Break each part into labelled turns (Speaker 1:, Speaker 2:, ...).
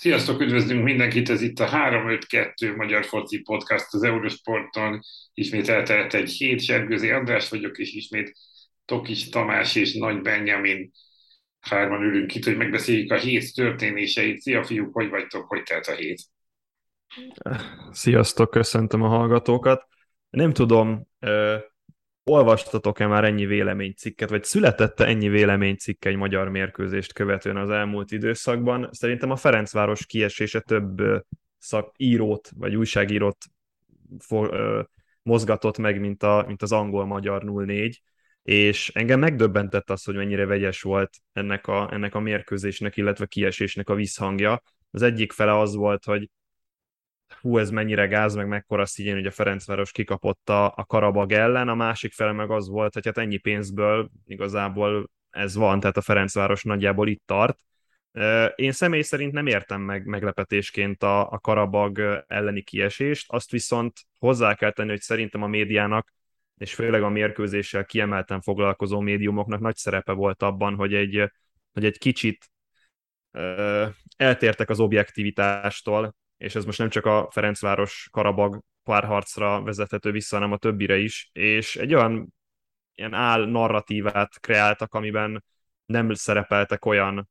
Speaker 1: Sziasztok, üdvözlünk mindenkit, ez itt a 352 Magyar Foci Podcast az Eurosporton. Ismét eltelt egy hét, Sergőzi András vagyok, és ismét Tokis Tamás és Nagy Benjamin hárman ülünk itt, hogy megbeszéljük a hét történéseit. Szia fiúk, hogy vagytok, hogy telt a hét?
Speaker 2: Sziasztok, köszöntöm a hallgatókat. Nem tudom, olvastatok-e már ennyi véleménycikket, vagy születette ennyi véleménycikk egy magyar mérkőzést követően az elmúlt időszakban? Szerintem a Ferencváros kiesése több szakírót, vagy újságírót mozgatott meg, mint, a, mint az angol-magyar 0-4, és engem megdöbbentett az, hogy mennyire vegyes volt ennek a, ennek a mérkőzésnek, illetve kiesésnek a visszhangja. Az egyik fele az volt, hogy hú, ez mennyire gáz, meg mekkora hogy a Ferencváros kikapott a, a Karabag ellen, a másik fele meg az volt, hogy hát ennyi pénzből igazából ez van, tehát a Ferencváros nagyjából itt tart. Én személy szerint nem értem meg meglepetésként a, a Karabag elleni kiesést, azt viszont hozzá kell tenni, hogy szerintem a médiának, és főleg a mérkőzéssel kiemelten foglalkozó médiumoknak nagy szerepe volt abban, hogy egy, hogy egy kicsit eltértek az objektivitástól, és ez most nem csak a Ferencváros Karabag párharcra vezethető vissza, hanem a többire is, és egy olyan ilyen áll narratívát kreáltak, amiben nem szerepeltek olyan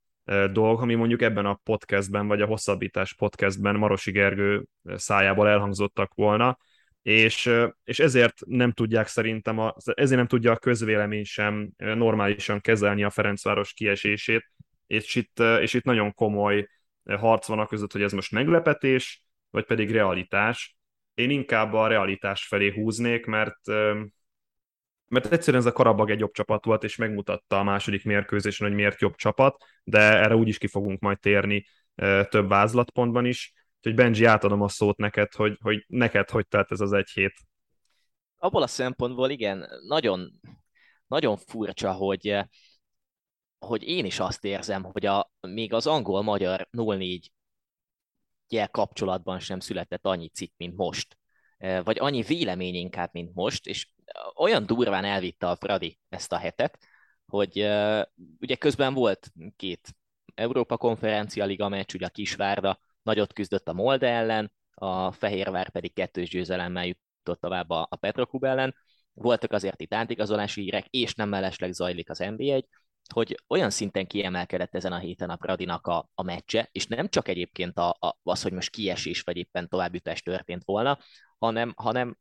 Speaker 2: dolgok, ami mondjuk ebben a podcastben, vagy a hosszabbítás podcastben Marosi Gergő szájából elhangzottak volna, és, és ezért nem tudják szerintem, a, ezért nem tudja a közvélemény sem normálisan kezelni a Ferencváros kiesését, és itt, és itt nagyon komoly harc van a között, hogy ez most meglepetés, vagy pedig realitás. Én inkább a realitás felé húznék, mert mert egyszerűen ez a Karabag egy jobb csapat volt, és megmutatta a második mérkőzésen, hogy miért jobb csapat, de erre úgyis ki fogunk majd térni több vázlatpontban is. Úgyhogy Benji, átadom a szót neked, hogy, hogy neked hogy telt ez az egy hét.
Speaker 3: Abból a szempontból igen, nagyon, nagyon furcsa, hogy hogy én is azt érzem, hogy a, még az angol-magyar 04 jel kapcsolatban sem született annyi cikk, mint most. Vagy annyi vélemény inkább, mint most, és olyan durván elvitte a Fradi ezt a hetet, hogy ugye közben volt két Európa konferencia liga meccs, ugye a Kisvárda nagyot küzdött a Molde ellen, a Fehérvár pedig kettős győzelemmel jutott tovább a, a Petroklub ellen. Voltak azért itt átigazolási hírek, és nem mellesleg zajlik az NBA, hogy olyan szinten kiemelkedett ezen a héten a Pradinak a, a meccse, és nem csak egyébként a, a, az, hogy most kiesés vagy éppen továbbjutás történt volna, hanem, hanem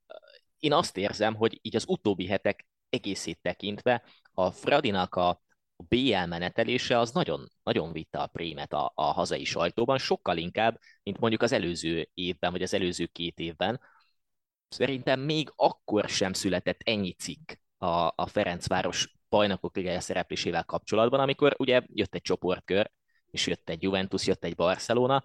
Speaker 3: én azt érzem, hogy így az utóbbi hetek egészét tekintve a Fradinak a, BL menetelése az nagyon, nagyon vitte a prémet a, a hazai sajtóban, sokkal inkább, mint mondjuk az előző évben, vagy az előző két évben. Szerintem még akkor sem született ennyi cikk a, a Ferencváros bajnokok ligája szereplésével kapcsolatban, amikor ugye jött egy csoportkör, és jött egy Juventus, jött egy Barcelona.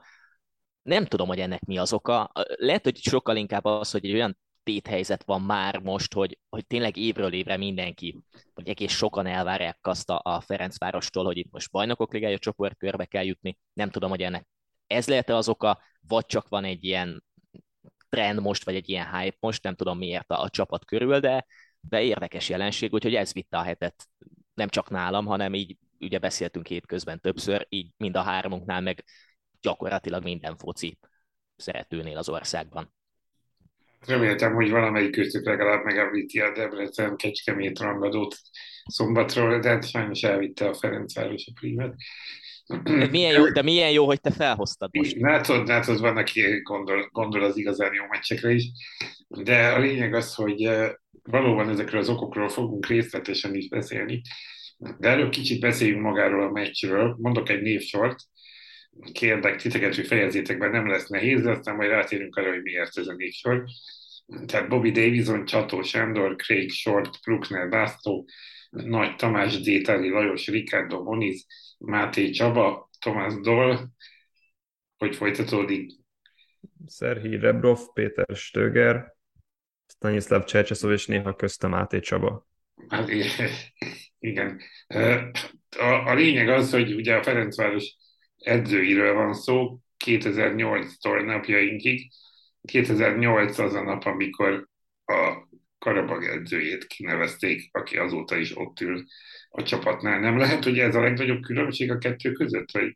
Speaker 3: Nem tudom, hogy ennek mi az oka. Lehet, hogy sokkal inkább az, hogy egy olyan téthelyzet van már most, hogy, hogy tényleg évről évre mindenki, vagy egész sokan elvárják azt a, a Ferencvárostól, hogy itt most bajnokok ligája csoportkörbe kell jutni. Nem tudom, hogy ennek ez lehet-e az oka, vagy csak van egy ilyen trend most, vagy egy ilyen hype most, nem tudom miért a, a csapat körül, de de érdekes jelenség, úgyhogy ez vitte a hetet nem csak nálam, hanem így ugye beszéltünk hétközben többször, így mind a hármunknál, meg gyakorlatilag minden foci szeretőnél az országban.
Speaker 1: Reméltem, hogy valamelyik köztük legalább megemlíti a Debrecen Kecskemét rangadót szombatról, de hát sajnos elvitte a Ferencváros a prímet.
Speaker 3: De milyen, jó, de milyen jó, hogy te felhoztad most.
Speaker 1: Látod, látod van, aki gondol, gondol az igazán jó meccsekre is, de a lényeg az, hogy valóban ezekről az okokról fogunk részletesen is beszélni, de előbb kicsit beszéljünk magáról a meccsről. Mondok egy névsort, kérlek titeket, hogy fejezzétek be, nem lesz nehéz, de aztán majd rátérünk arra, hogy miért ez a névsor. Tehát Bobby Davison, Csató Sándor, Craig Short, Bruckner Basztó, Nagy Tamás, Détali Lajos, Ricardo Moniz, Máté Csaba, Tomás Dol, hogy folytatódik?
Speaker 2: Szerhi Rebrov, Péter Stöger, Stanislav Csercseszov, és néha köztem Áté Csaba.
Speaker 1: Hát, igen. A, a lényeg az, hogy ugye a Ferencváros edzőiről van szó 2008-tól napjainkig. 2008 az a nap, amikor a Karabag edzőjét kinevezték, aki azóta is ott ül a csapatnál. Nem lehet, hogy ez a legnagyobb különbség a kettő között, hogy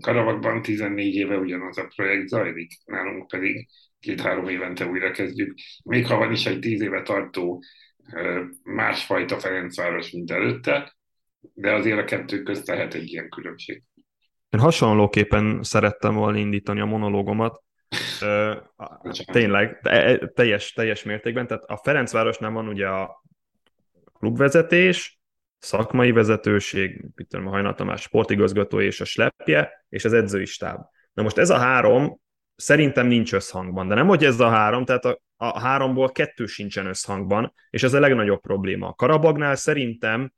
Speaker 1: Karavakban 14 éve ugyanaz a projekt zajlik, nálunk pedig két-három évente újra kezdjük. Még ha van is egy tíz éve tartó másfajta Ferencváros, mint előtte, de azért a kettő közt lehet egy ilyen különbség.
Speaker 2: Én hasonlóképpen szerettem volna indítani a monológomat, tényleg, teljes, teljes mértékben. Tehát a Ferencvárosnál van ugye a klubvezetés, szakmai vezetőség, mit tudom, a Hajnal Tamás sportigazgató és a slepje, és az edzői stáb. Na most ez a három szerintem nincs összhangban, de nem, hogy ez a három, tehát a, a háromból kettő sincsen összhangban, és ez a legnagyobb probléma. A Karabagnál szerintem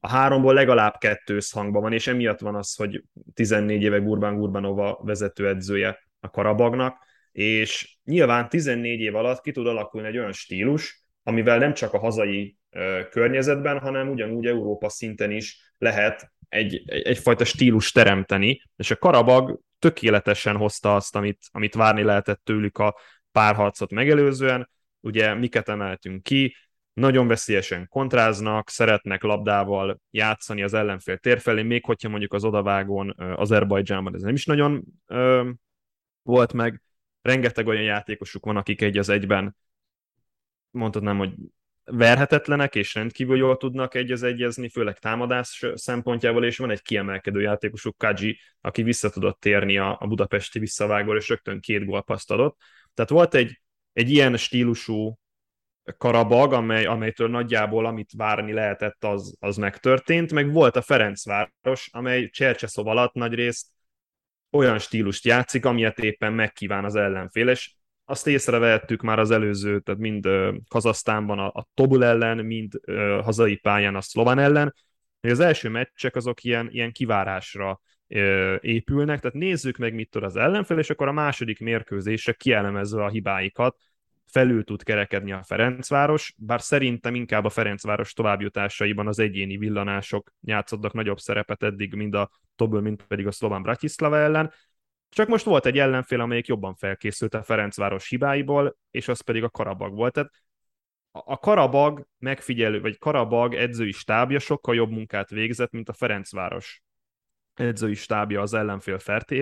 Speaker 2: a háromból legalább kettő összhangban van, és emiatt van az, hogy 14 éve Gurban Gurbanova vezetőedzője a Karabagnak, és nyilván 14 év alatt ki tud alakulni egy olyan stílus, amivel nem csak a hazai környezetben, hanem ugyanúgy Európa szinten is lehet egy, egyfajta stílus teremteni, és a Karabag tökéletesen hozta azt, amit, amit várni lehetett tőlük a párharcot megelőzően. Ugye miket emeltünk ki, nagyon veszélyesen kontráznak, szeretnek labdával játszani az ellenfél tér felé, még hogyha mondjuk az odavágón Azerbajdzsánban ez nem is nagyon ö, volt meg. Rengeteg olyan játékosuk van, akik egy az egyben mondhatnám, hogy verhetetlenek, és rendkívül jól tudnak egy az egyezni, főleg támadás szempontjából, és van egy kiemelkedő játékosuk, Kaji, aki vissza tudott térni a, a budapesti visszavágóra, és rögtön két gólpaszt adott. Tehát volt egy, egy ilyen stílusú Karabag, amely, amelytől nagyjából amit várni lehetett, az, az megtörtént, meg volt a Ferencváros, amely Csercseszov alatt nagyrészt olyan stílust játszik, amilyet éppen megkíván az ellenfél, és azt észrevehettük már az előző, tehát mind uh, Kazasztánban a, a Tobul ellen, mind hazai pályán a Szlovan ellen, hogy az első meccsek azok ilyen, ilyen kivárásra épülnek, tehát nézzük meg, mit tud az ellenfél, és akkor a második mérkőzésre kielemezve a hibáikat, felül tud kerekedni a Ferencváros, bár szerintem inkább a Ferencváros továbbjutásaiban az egyéni villanások játszottak nagyobb szerepet eddig, mind a Toből, mind pedig a Szlován Bratislava ellen. Csak most volt egy ellenfél, amelyik jobban felkészült a Ferencváros hibáiból, és az pedig a Karabag volt. Tehát a Karabag megfigyelő, vagy Karabag edzői stábja sokkal jobb munkát végzett, mint a Ferencváros edzői stábja az ellenfél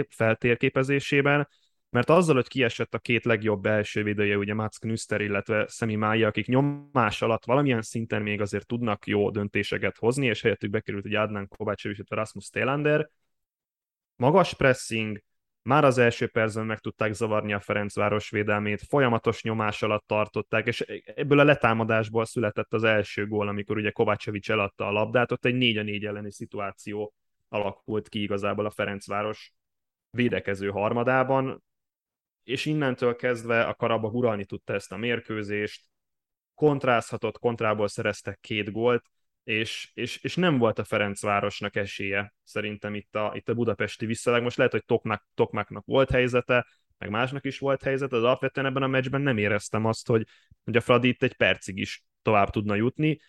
Speaker 2: feltérképezésében, mert azzal, hogy kiesett a két legjobb belső védője, ugye Mats Knüster, illetve Szemi Mája, akik nyomás alatt valamilyen szinten még azért tudnak jó döntéseket hozni, és helyettük bekerült egy Adnan Kovácsev és Rasmus Télander, magas pressing, már az első percben meg tudták zavarni a Ferencváros védelmét, folyamatos nyomás alatt tartották, és ebből a letámadásból született az első gól, amikor ugye Kovácsevics eladta a labdát, ott egy 4 a 4 elleni szituáció alakult ki igazából a Ferencváros védekező harmadában, és innentől kezdve a Karabag uralni tudta ezt a mérkőzést, kontrázhatott, kontrából szereztek két gólt, és, és, és nem volt a Ferencvárosnak esélye szerintem itt a, itt a budapesti visszaleg. Most lehet, hogy Toknak, Tokmaknak volt helyzete, meg másnak is volt helyzete, de alapvetően ebben a meccsben nem éreztem azt, hogy, hogy a Fradi itt egy percig is tovább tudna jutni,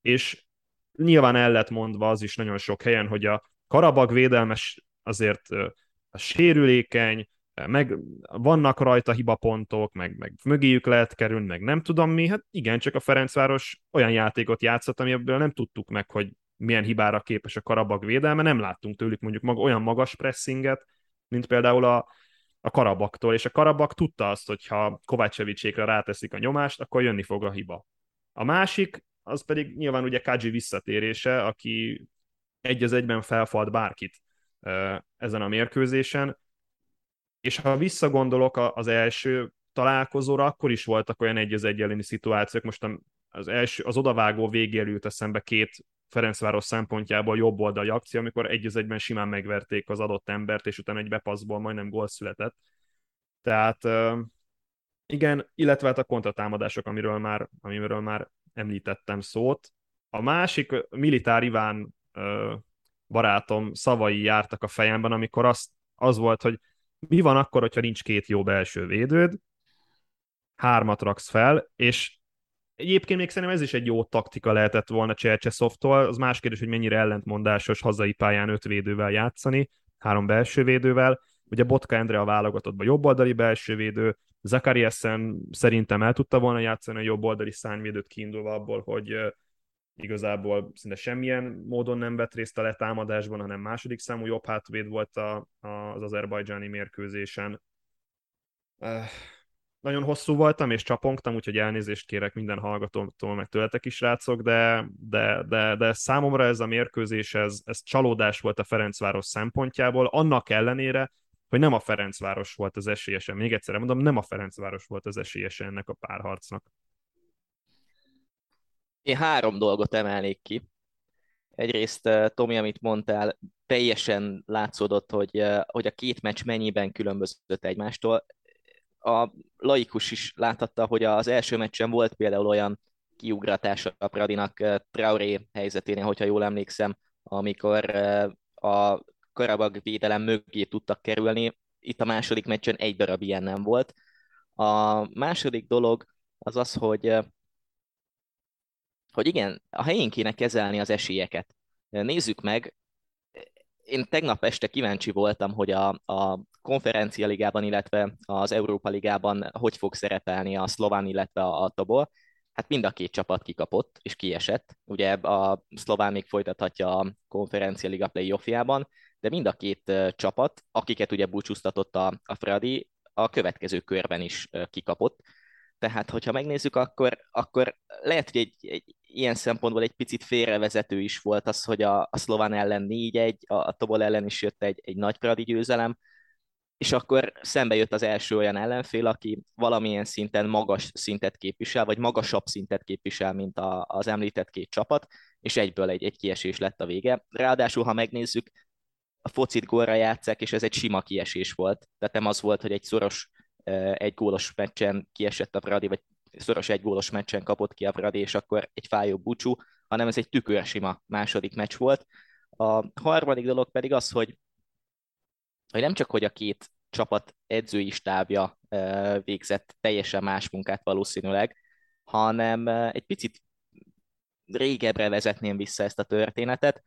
Speaker 2: és nyilván el lett mondva az is nagyon sok helyen, hogy a Karabag védelmes azért a sérülékeny, meg vannak rajta hibapontok, meg, meg mögéjük lehet kerülni, meg nem tudom mi, hát igen, csak a Ferencváros olyan játékot játszott, amiből nem tudtuk meg, hogy milyen hibára képes a Karabag védelme, nem láttunk tőlük mondjuk mag, olyan magas pressinget, mint például a, a Karabaktól, és a Karabak tudta azt, hogy ha Kovácsevicsékre ráteszik a nyomást, akkor jönni fog a hiba. A másik, az pedig nyilván ugye Kaji visszatérése, aki egy az egyben felfalt bárkit ezen a mérkőzésen, és ha visszagondolok az első találkozóra, akkor is voltak olyan egy az egy szituációk. Most az, első, az odavágó végéről jut eszembe két Ferencváros szempontjából jobb oldali akció, amikor egy az egyben simán megverték az adott embert, és utána egy bepaszból majdnem gól született. Tehát igen, illetve hát a kontratámadások, amiről már, amiről már említettem szót. A másik, Militár Iván barátom szavai jártak a fejemben, amikor azt, az volt, hogy mi van akkor, hogyha nincs két jó belső védőd, hármat raksz fel, és egyébként még szerintem ez is egy jó taktika lehetett volna Csercseszovtól, az más kérdés, hogy mennyire ellentmondásos hazai pályán öt védővel játszani, három belső védővel, ugye Botka Endre a válogatottban jobboldali belső védő, Zakariasen szerintem el tudta volna játszani a jobboldali szányvédőt kiindulva abból, hogy igazából szinte semmilyen módon nem vett részt a letámadásban, hanem második számú jobb hátvéd volt a, a, az azerbajdzsáni mérkőzésen. Uh, nagyon hosszú voltam, és csapongtam, úgyhogy elnézést kérek minden hallgatótól, meg tőletek is, rácok, de, de, de, de számomra ez a mérkőzés, ez, ez csalódás volt a Ferencváros szempontjából, annak ellenére, hogy nem a Ferencváros volt az esélyese. Még egyszer mondom, nem a Ferencváros volt az esélyese ennek a párharcnak.
Speaker 3: Én három dolgot emelnék ki. Egyrészt, eh, Tomi, amit mondtál, teljesen látszódott, hogy, eh, hogy a két meccs mennyiben különbözött egymástól. A laikus is láthatta, hogy az első meccsen volt például olyan kiugratása a Pradinak eh, Traoré helyzeténél, hogyha jól emlékszem, amikor a Karabag védelem mögé tudtak kerülni. Itt a második meccsen egy darab ilyen nem volt. A második dolog az az, hogy hogy igen, a helyén kéne kezelni az esélyeket. Nézzük meg, én tegnap este kíváncsi voltam, hogy a, a konferencia ligában, illetve az Európa ligában hogy fog szerepelni a szlován, illetve a, a Tobol. Hát mind a két csapat kikapott és kiesett. Ugye a szlován még folytathatja a konferencia liga playoffjában, de mind a két csapat, akiket ugye búcsúztatott a, a Fradi, a következő körben is kikapott. Tehát, hogyha megnézzük, akkor, akkor lehet, hogy egy, egy ilyen szempontból egy picit félrevezető is volt az, hogy a, a szlován ellen 4-1, a, a Tobol ellen is jött egy, egy nagy Pradi győzelem, és akkor szembe jött az első olyan ellenfél, aki valamilyen szinten magas szintet képvisel, vagy magasabb szintet képvisel, mint a, az említett két csapat, és egyből egy, egy kiesés lett a vége. Ráadásul, ha megnézzük, a focit gólra játszák, és ez egy sima kiesés volt. Tehát nem az volt, hogy egy szoros egy gólos meccsen kiesett a Fradi, vagy szoros egy gólos meccsen kapott ki a Fradi, és akkor egy fájó búcsú, hanem ez egy tükörsima második meccs volt. A harmadik dolog pedig az, hogy, hogy nem csak, hogy a két csapat edzői stábja végzett teljesen más munkát valószínűleg, hanem egy picit régebbre vezetném vissza ezt a történetet,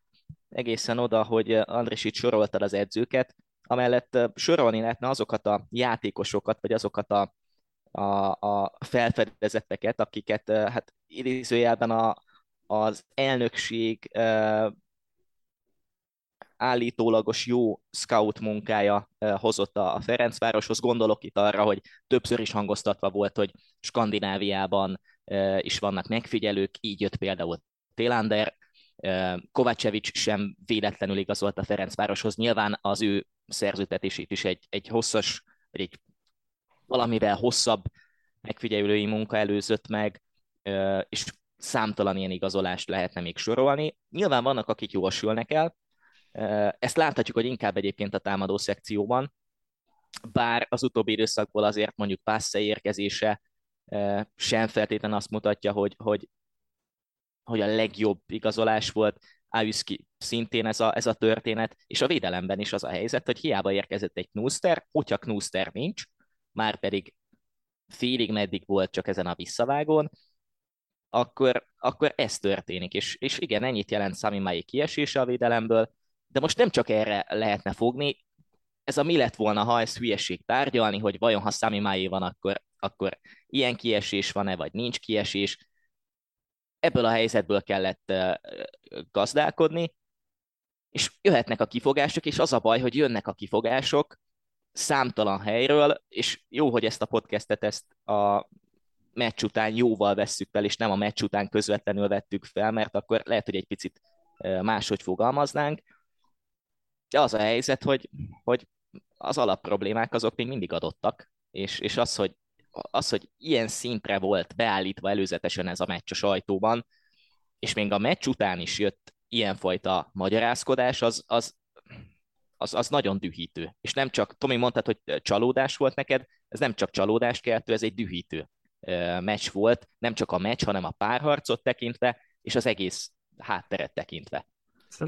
Speaker 3: egészen oda, hogy Andris itt soroltad az edzőket, amellett sorolni lehetne azokat a játékosokat, vagy azokat a, a, a felfedezetteket, akiket hát idézőjelben a, az elnökség állítólagos jó scout munkája hozott a Ferencvároshoz. Gondolok itt arra, hogy többször is hangoztatva volt, hogy Skandináviában is vannak megfigyelők, így jött például Télander, Kovácsevics sem véletlenül igazolt a Ferencvároshoz. Nyilván az ő szerződtetését is egy, egy hosszas, vagy egy valamivel hosszabb megfigyelői munka előzött meg, és számtalan ilyen igazolást lehetne még sorolni. Nyilván vannak, akik jósülnek el, ezt láthatjuk, hogy inkább egyébként a támadó szekcióban, bár az utóbbi időszakból azért mondjuk Passze érkezése sem feltétlenül azt mutatja, hogy, hogy, hogy a legjobb igazolás volt. Ájuszki szintén ez a, ez a történet, és a védelemben is az a helyzet, hogy hiába érkezett egy Knuster, hogyha Knuster nincs, már pedig félig meddig volt csak ezen a visszavágón, akkor, akkor ez történik. És, és igen, ennyit jelent Sami Mai kiesése a védelemből, de most nem csak erre lehetne fogni, ez a mi lett volna, ha ez hülyeség tárgyalni, hogy vajon ha Sami Mai van, akkor, akkor ilyen kiesés van-e, vagy nincs kiesés. Ebből a helyzetből kellett gazdálkodni, és jöhetnek a kifogások, és az a baj, hogy jönnek a kifogások számtalan helyről, és jó, hogy ezt a podcastet ezt a meccs után jóval vesszük fel, és nem a meccs után közvetlenül vettük fel, mert akkor lehet, hogy egy picit máshogy fogalmaznánk. De az a helyzet, hogy, hogy az alapproblémák azok még mindig adottak, és, és az, hogy, az, hogy ilyen szintre volt beállítva előzetesen ez a meccs a sajtóban, és még a meccs után is jött ilyenfajta magyarázkodás, az, az, az, az nagyon dühítő. És nem csak, Tomi mondtad, hogy csalódás volt neked, ez nem csak csalódás keltő, ez egy dühítő meccs volt, nem csak a meccs, hanem a párharcot tekintve, és az egész hátteret tekintve.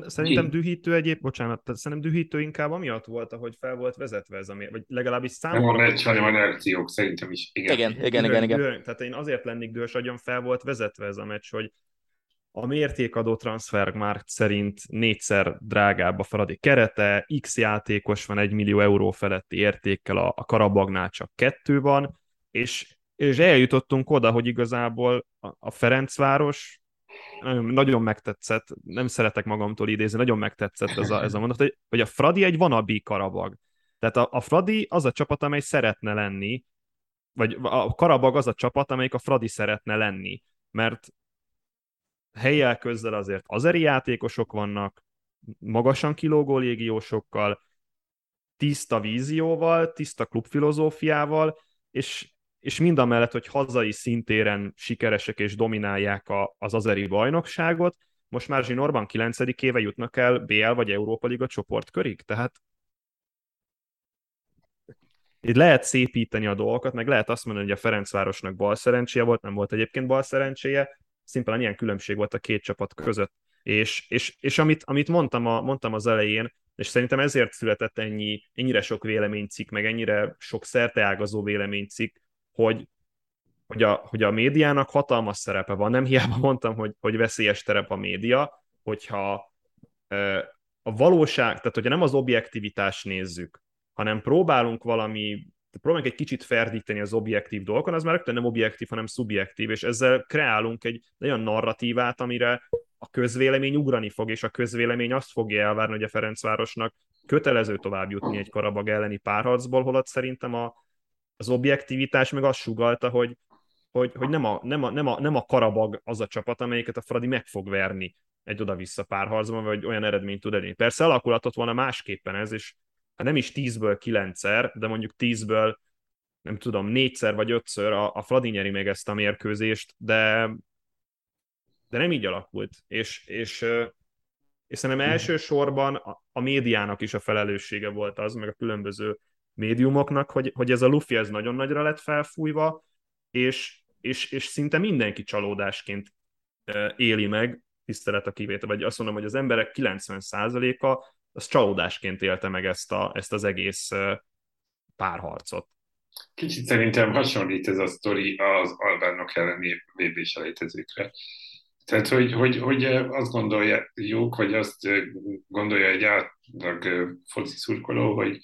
Speaker 2: Szerintem dühítő egyéb, bocsánat, tehát szerintem dühítő inkább amiatt volt, ahogy fel volt vezetve ez a vagy legalábbis számomra.
Speaker 1: Nem a meccs, hanem a reakciók szerintem is.
Speaker 3: Igen, igen, igen. igen, igen.
Speaker 2: Dühös, tehát én azért lennék dühös, agyon fel volt vezetve ez a meccs, hogy a mértékadó transfermarkt szerint négyszer drágább a Fradi kerete, X játékos van egy millió euró feletti értékkel, a, a Karabagnál csak kettő van, és, és eljutottunk oda, hogy igazából a, Ferencváros nagyon, nagyon megtetszett, nem szeretek magamtól idézni, nagyon megtetszett ez a, ez a mondat, hogy, hogy a Fradi egy vanabi karabag. Tehát a, a Fradi az a csapat, amely szeretne lenni, vagy a Karabag az a csapat, amelyik a Fradi szeretne lenni, mert helyel közzel azért azeri játékosok vannak, magasan kilógó légiósokkal, tiszta vízióval, tiszta klubfilozófiával, és, és mind a mellett, hogy hazai szintéren sikeresek és dominálják a, az azeri bajnokságot, most már Zsinorban 9. éve jutnak el BL vagy Európa Liga csoportkörig, tehát itt lehet szépíteni a dolgokat, meg lehet azt mondani, hogy a Ferencvárosnak bal szerencséje volt, nem volt egyébként bal szerencséje, szimplán ilyen különbség volt a két csapat között. És, és, és amit, amit mondtam, a, mondtam az elején, és szerintem ezért született ennyi, ennyire sok véleménycikk, meg ennyire sok szerteágazó véleménycikk, hogy, hogy, a, hogy a médiának hatalmas szerepe van. Nem hiába mondtam, hogy, hogy veszélyes terep a média, hogyha a valóság, tehát hogyha nem az objektivitást nézzük, hanem próbálunk valami, próbálunk egy kicsit ferdíteni az objektív dolgokon, az már rögtön nem objektív, hanem szubjektív, és ezzel kreálunk egy olyan narratívát, amire a közvélemény ugrani fog, és a közvélemény azt fogja elvárni, hogy a Ferencvárosnak kötelező tovább jutni egy Karabag elleni párharcból, holott szerintem a, az objektivitás meg azt sugalta, hogy, hogy, hogy nem, a, nem, a, nem, a, nem a Karabag az a csapat, amelyiket a Fradi meg fog verni egy oda-vissza párharcban, vagy olyan eredményt tud elérni. Persze alakulhatott volna másképpen ez, és nem is tízből kilencszer, de mondjuk tízből nem tudom, négyszer vagy ötször a, a Fradi nyeri meg ezt a mérkőzést, de, de nem így alakult. És, és, és szerintem elsősorban a, a médiának is a felelőssége volt az, meg a különböző médiumoknak, hogy, hogy ez a lufi ez nagyon nagyra lett felfújva, és, és, és szinte mindenki csalódásként éli meg, tisztelet a kivétel, vagy azt mondom, hogy az emberek 90%-a az csalódásként élte meg ezt, a, ezt az egész párharcot.
Speaker 1: Kicsit szerintem hasonlít ez a sztori az albánok elleni vb selejtezőkre. Tehát, hogy, hogy, hogy azt gondoljuk, hogy azt gondolja egy átlag foci szurkoló, hogy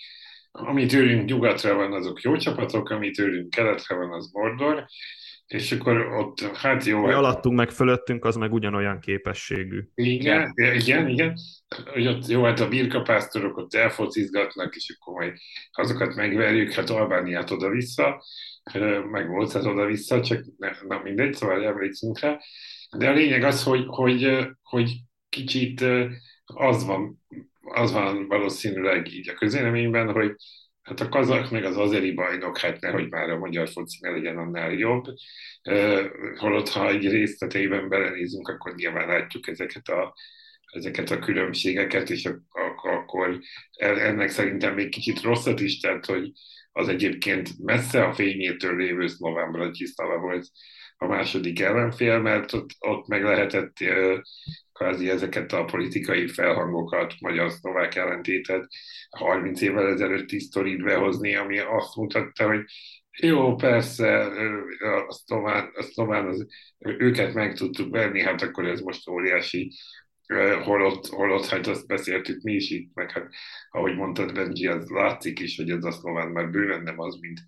Speaker 1: ami tőlünk nyugatra van, azok jó csapatok, ami tőlünk keletre van, az Mordor, és akkor ott, hát jó.
Speaker 2: Mi hát, alattunk meg fölöttünk, az meg ugyanolyan képességű.
Speaker 1: Igen, igen, igen. igen. Hogy ott jó, hát a birkapásztorok ott elfocizgatnak, és akkor majd azokat megverjük, hát Albániát oda-vissza, meg volt hát oda-vissza, csak ne, na mindegy, szóval emlékszünk rá. De a lényeg az, hogy, hogy, hogy kicsit az van, az van valószínűleg így a közéleményben, hogy Hát a kazak meg az azeri bajnok, hát nehogy már a magyar foci ne legyen annál jobb. Holott, ha egy részleteiben belenézünk, akkor nyilván látjuk ezeket a, ezeket a különbségeket, és akkor ennek szerintem még kicsit rosszat is tett, hogy az egyébként messze a fényétől lévő szlován Bratislava volt a második ellenfél, mert ott, ott meg lehetett kvázi ezeket a politikai felhangokat, magyar-szlovák ellentétet 30 évvel ezelőtt sztorit behozni, ami azt mutatta, hogy jó, persze, a szlován, a szlován az, őket meg tudtuk venni, hát akkor ez most óriási holott, holott, hát azt beszéltük mi is itt, meg hát, ahogy mondtad, Benji, az látszik is, hogy ez a szlován már bőven nem az, mint,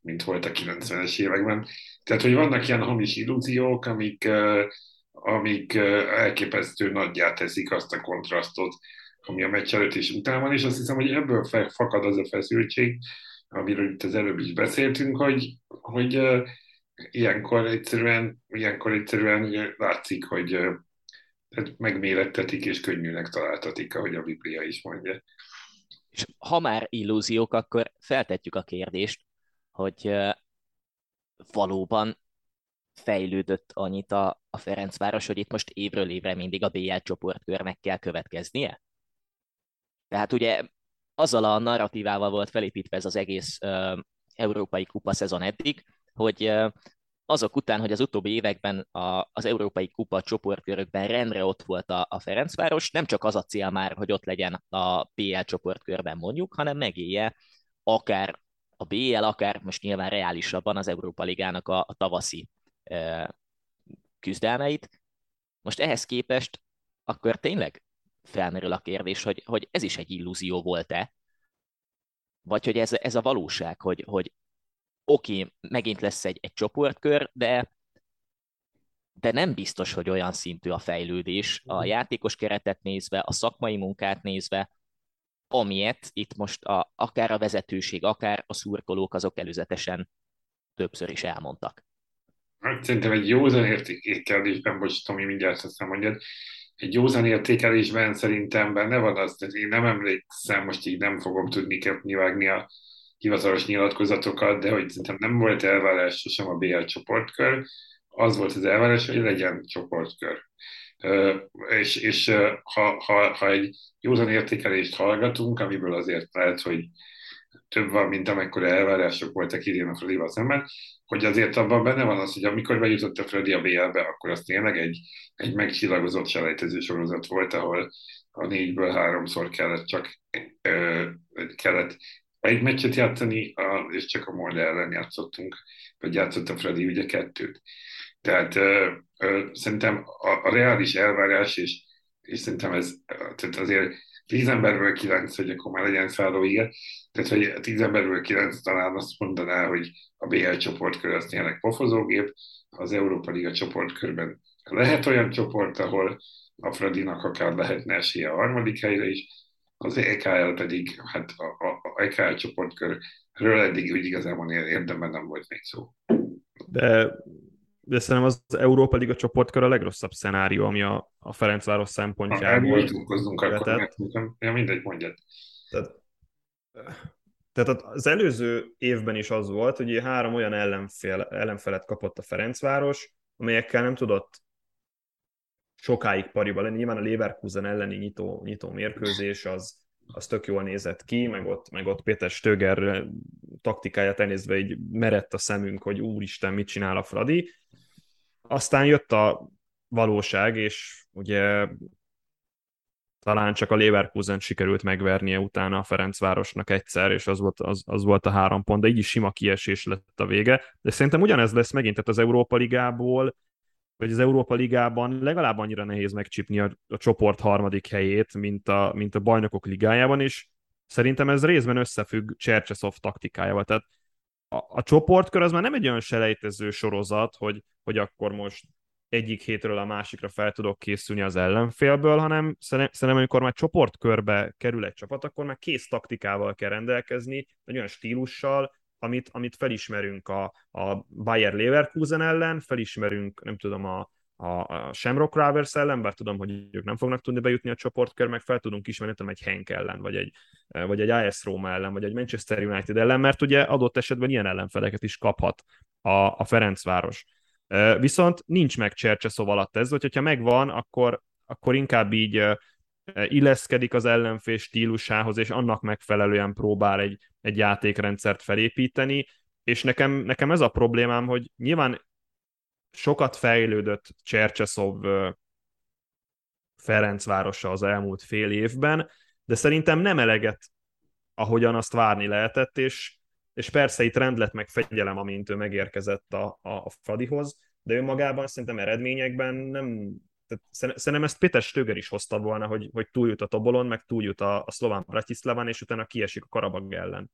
Speaker 1: mint volt a 90-es években. Tehát, hogy vannak ilyen hamis illúziók, amik, amik elképesztő nagyjá teszik azt a kontrasztot, ami a meccs előtt és után van, és azt hiszem, hogy ebből fakad az a feszültség, amiről itt az előbb is beszéltünk, hogy, hogy ilyenkor egyszerűen, ilyenkor egyszerűen látszik, hogy tehát megmérettetik és könnyűnek találtatik, ahogy a Biblia is mondja.
Speaker 3: És ha már illúziók, akkor feltetjük a kérdést, hogy valóban fejlődött annyit a, a Ferencváros, hogy itt most évről évre mindig a BL csoportkörnek kell következnie? Tehát ugye azzal a narratívával volt felépítve ez az egész uh, európai kupa szezon eddig, hogy uh, azok után, hogy az utóbbi években a, az Európai Kupa csoportkörökben rendre ott volt a, a Ferencváros, nem csak az a cél már, hogy ott legyen a PL csoportkörben mondjuk, hanem megélje akár a BL, akár most nyilván reálisabban az Európa Ligának a, a tavaszi e, küzdelmeit. Most ehhez képest akkor tényleg felmerül a kérdés, hogy, hogy ez is egy illúzió volt-e, vagy hogy ez, ez a valóság, hogy, hogy oké, okay, megint lesz egy, egy csoportkör, de, de nem biztos, hogy olyan szintű a fejlődés. A játékos keretet nézve, a szakmai munkát nézve, amilyet itt most a, akár a vezetőség, akár a szurkolók azok előzetesen többször is elmondtak.
Speaker 1: Hát szerintem egy józan értékelésben, bocs Tomi, mindjárt azt mondjad, egy józan értékelésben szerintem benne van az, hogy én nem emlékszem, most így nem fogom tudni kivágni a hivatalos nyilatkozatokat, de hogy szerintem nem volt elvárás sosem a BL csoportkör, az volt az elvárás, hogy legyen csoportkör. És, és ha, ha, ha egy józan értékelést hallgatunk, amiből azért lehet, hogy több van, mint amekkora elvárások voltak idén a Fradival szemben, hogy azért abban benne van az, hogy amikor bejutott a Fradi a BL-be, akkor az tényleg egy, egy megcsillagozott selejtező sorozat volt, ahol a négyből háromszor kellett csak ö, kellett egy meccset játszani, és csak a Molde ellen játszottunk, vagy játszott a Fradi ugye kettőt. Tehát ö, ö, szerintem a, a reális elvárás, és, és szerintem ez tehát azért tíz emberből kilenc, hogy akkor már legyen szálló igen, tehát hogy tíz emberből kilenc talán azt mondaná, hogy a BL csoportkör az tényleg pofozógép, az Európa Liga csoportkörben lehet olyan csoport, ahol a Fradinak akár lehetne esélye a harmadik helyre is, az EKL pedig, hát a, a, EKL csoportkörről eddig úgy igazából érdemben nem volt még szó.
Speaker 2: De, de szerintem az Európa Liga csoportkör a legrosszabb szenárió, ami a, a Ferencváros szempontjából.
Speaker 1: Ha akkor, ja, mindegy, mondjad.
Speaker 2: Tehát, tehát az előző évben is az volt, hogy három olyan ellenfél, ellenfelet kapott a Ferencváros, amelyekkel nem tudott sokáig pariba lenni. Nyilván a Leverkusen elleni nyitó, nyitó mérkőzés az, az tök jól nézett ki, meg ott, meg ott Péter Stöger taktikáját elnézve így merett a szemünk, hogy úristen, mit csinál a Fradi. Aztán jött a valóság, és ugye talán csak a Leverkusen sikerült megvernie utána a Ferencvárosnak egyszer, és az volt, az, az volt a három pont, de így is sima kiesés lett a vége. De szerintem ugyanez lesz megint, tehát az Európa Ligából hogy az Európa Ligában legalább annyira nehéz megcsipni a, a csoport harmadik helyét, mint a, mint a bajnokok ligájában, és szerintem ez részben összefügg Csercseszov taktikájával. Tehát a, a csoportkör az már nem egy olyan selejtező sorozat, hogy, hogy akkor most egyik hétről a másikra fel tudok készülni az ellenfélből, hanem szerintem amikor már csoportkörbe kerül egy csapat, akkor már kész taktikával kell rendelkezni, egy olyan stílussal, amit, amit felismerünk a, a Bayer Leverkusen ellen, felismerünk, nem tudom, a, a, a Shamrock Rovers ellen, bár tudom, hogy ők nem fognak tudni bejutni a csoportkör, meg fel tudunk ismerni, tudom, egy Henk ellen, vagy egy, vagy egy AS Roma ellen, vagy egy Manchester United ellen, mert ugye adott esetben ilyen ellenfeleket is kaphat a, a Ferencváros. Viszont nincs meg Csercseszov alatt ez, vagy hogyha megvan, akkor, akkor inkább így illeszkedik az ellenfél stílusához, és annak megfelelően próbál egy, egy játékrendszert felépíteni, és nekem, nekem ez a problémám, hogy nyilván sokat fejlődött Csercseszov Ferencvárosa az elmúlt fél évben, de szerintem nem eleget, ahogyan azt várni lehetett, és, és persze itt rend lett meg fegyelem, amint ő megérkezett a, a, a Fradihoz, de ő magában szerintem eredményekben nem, tehát szerintem ezt Péter Stöger is hozta volna, hogy, hogy túljut a Tobolon, meg túljut a, a szlován Bratislaván, és utána kiesik a Karabag ellen.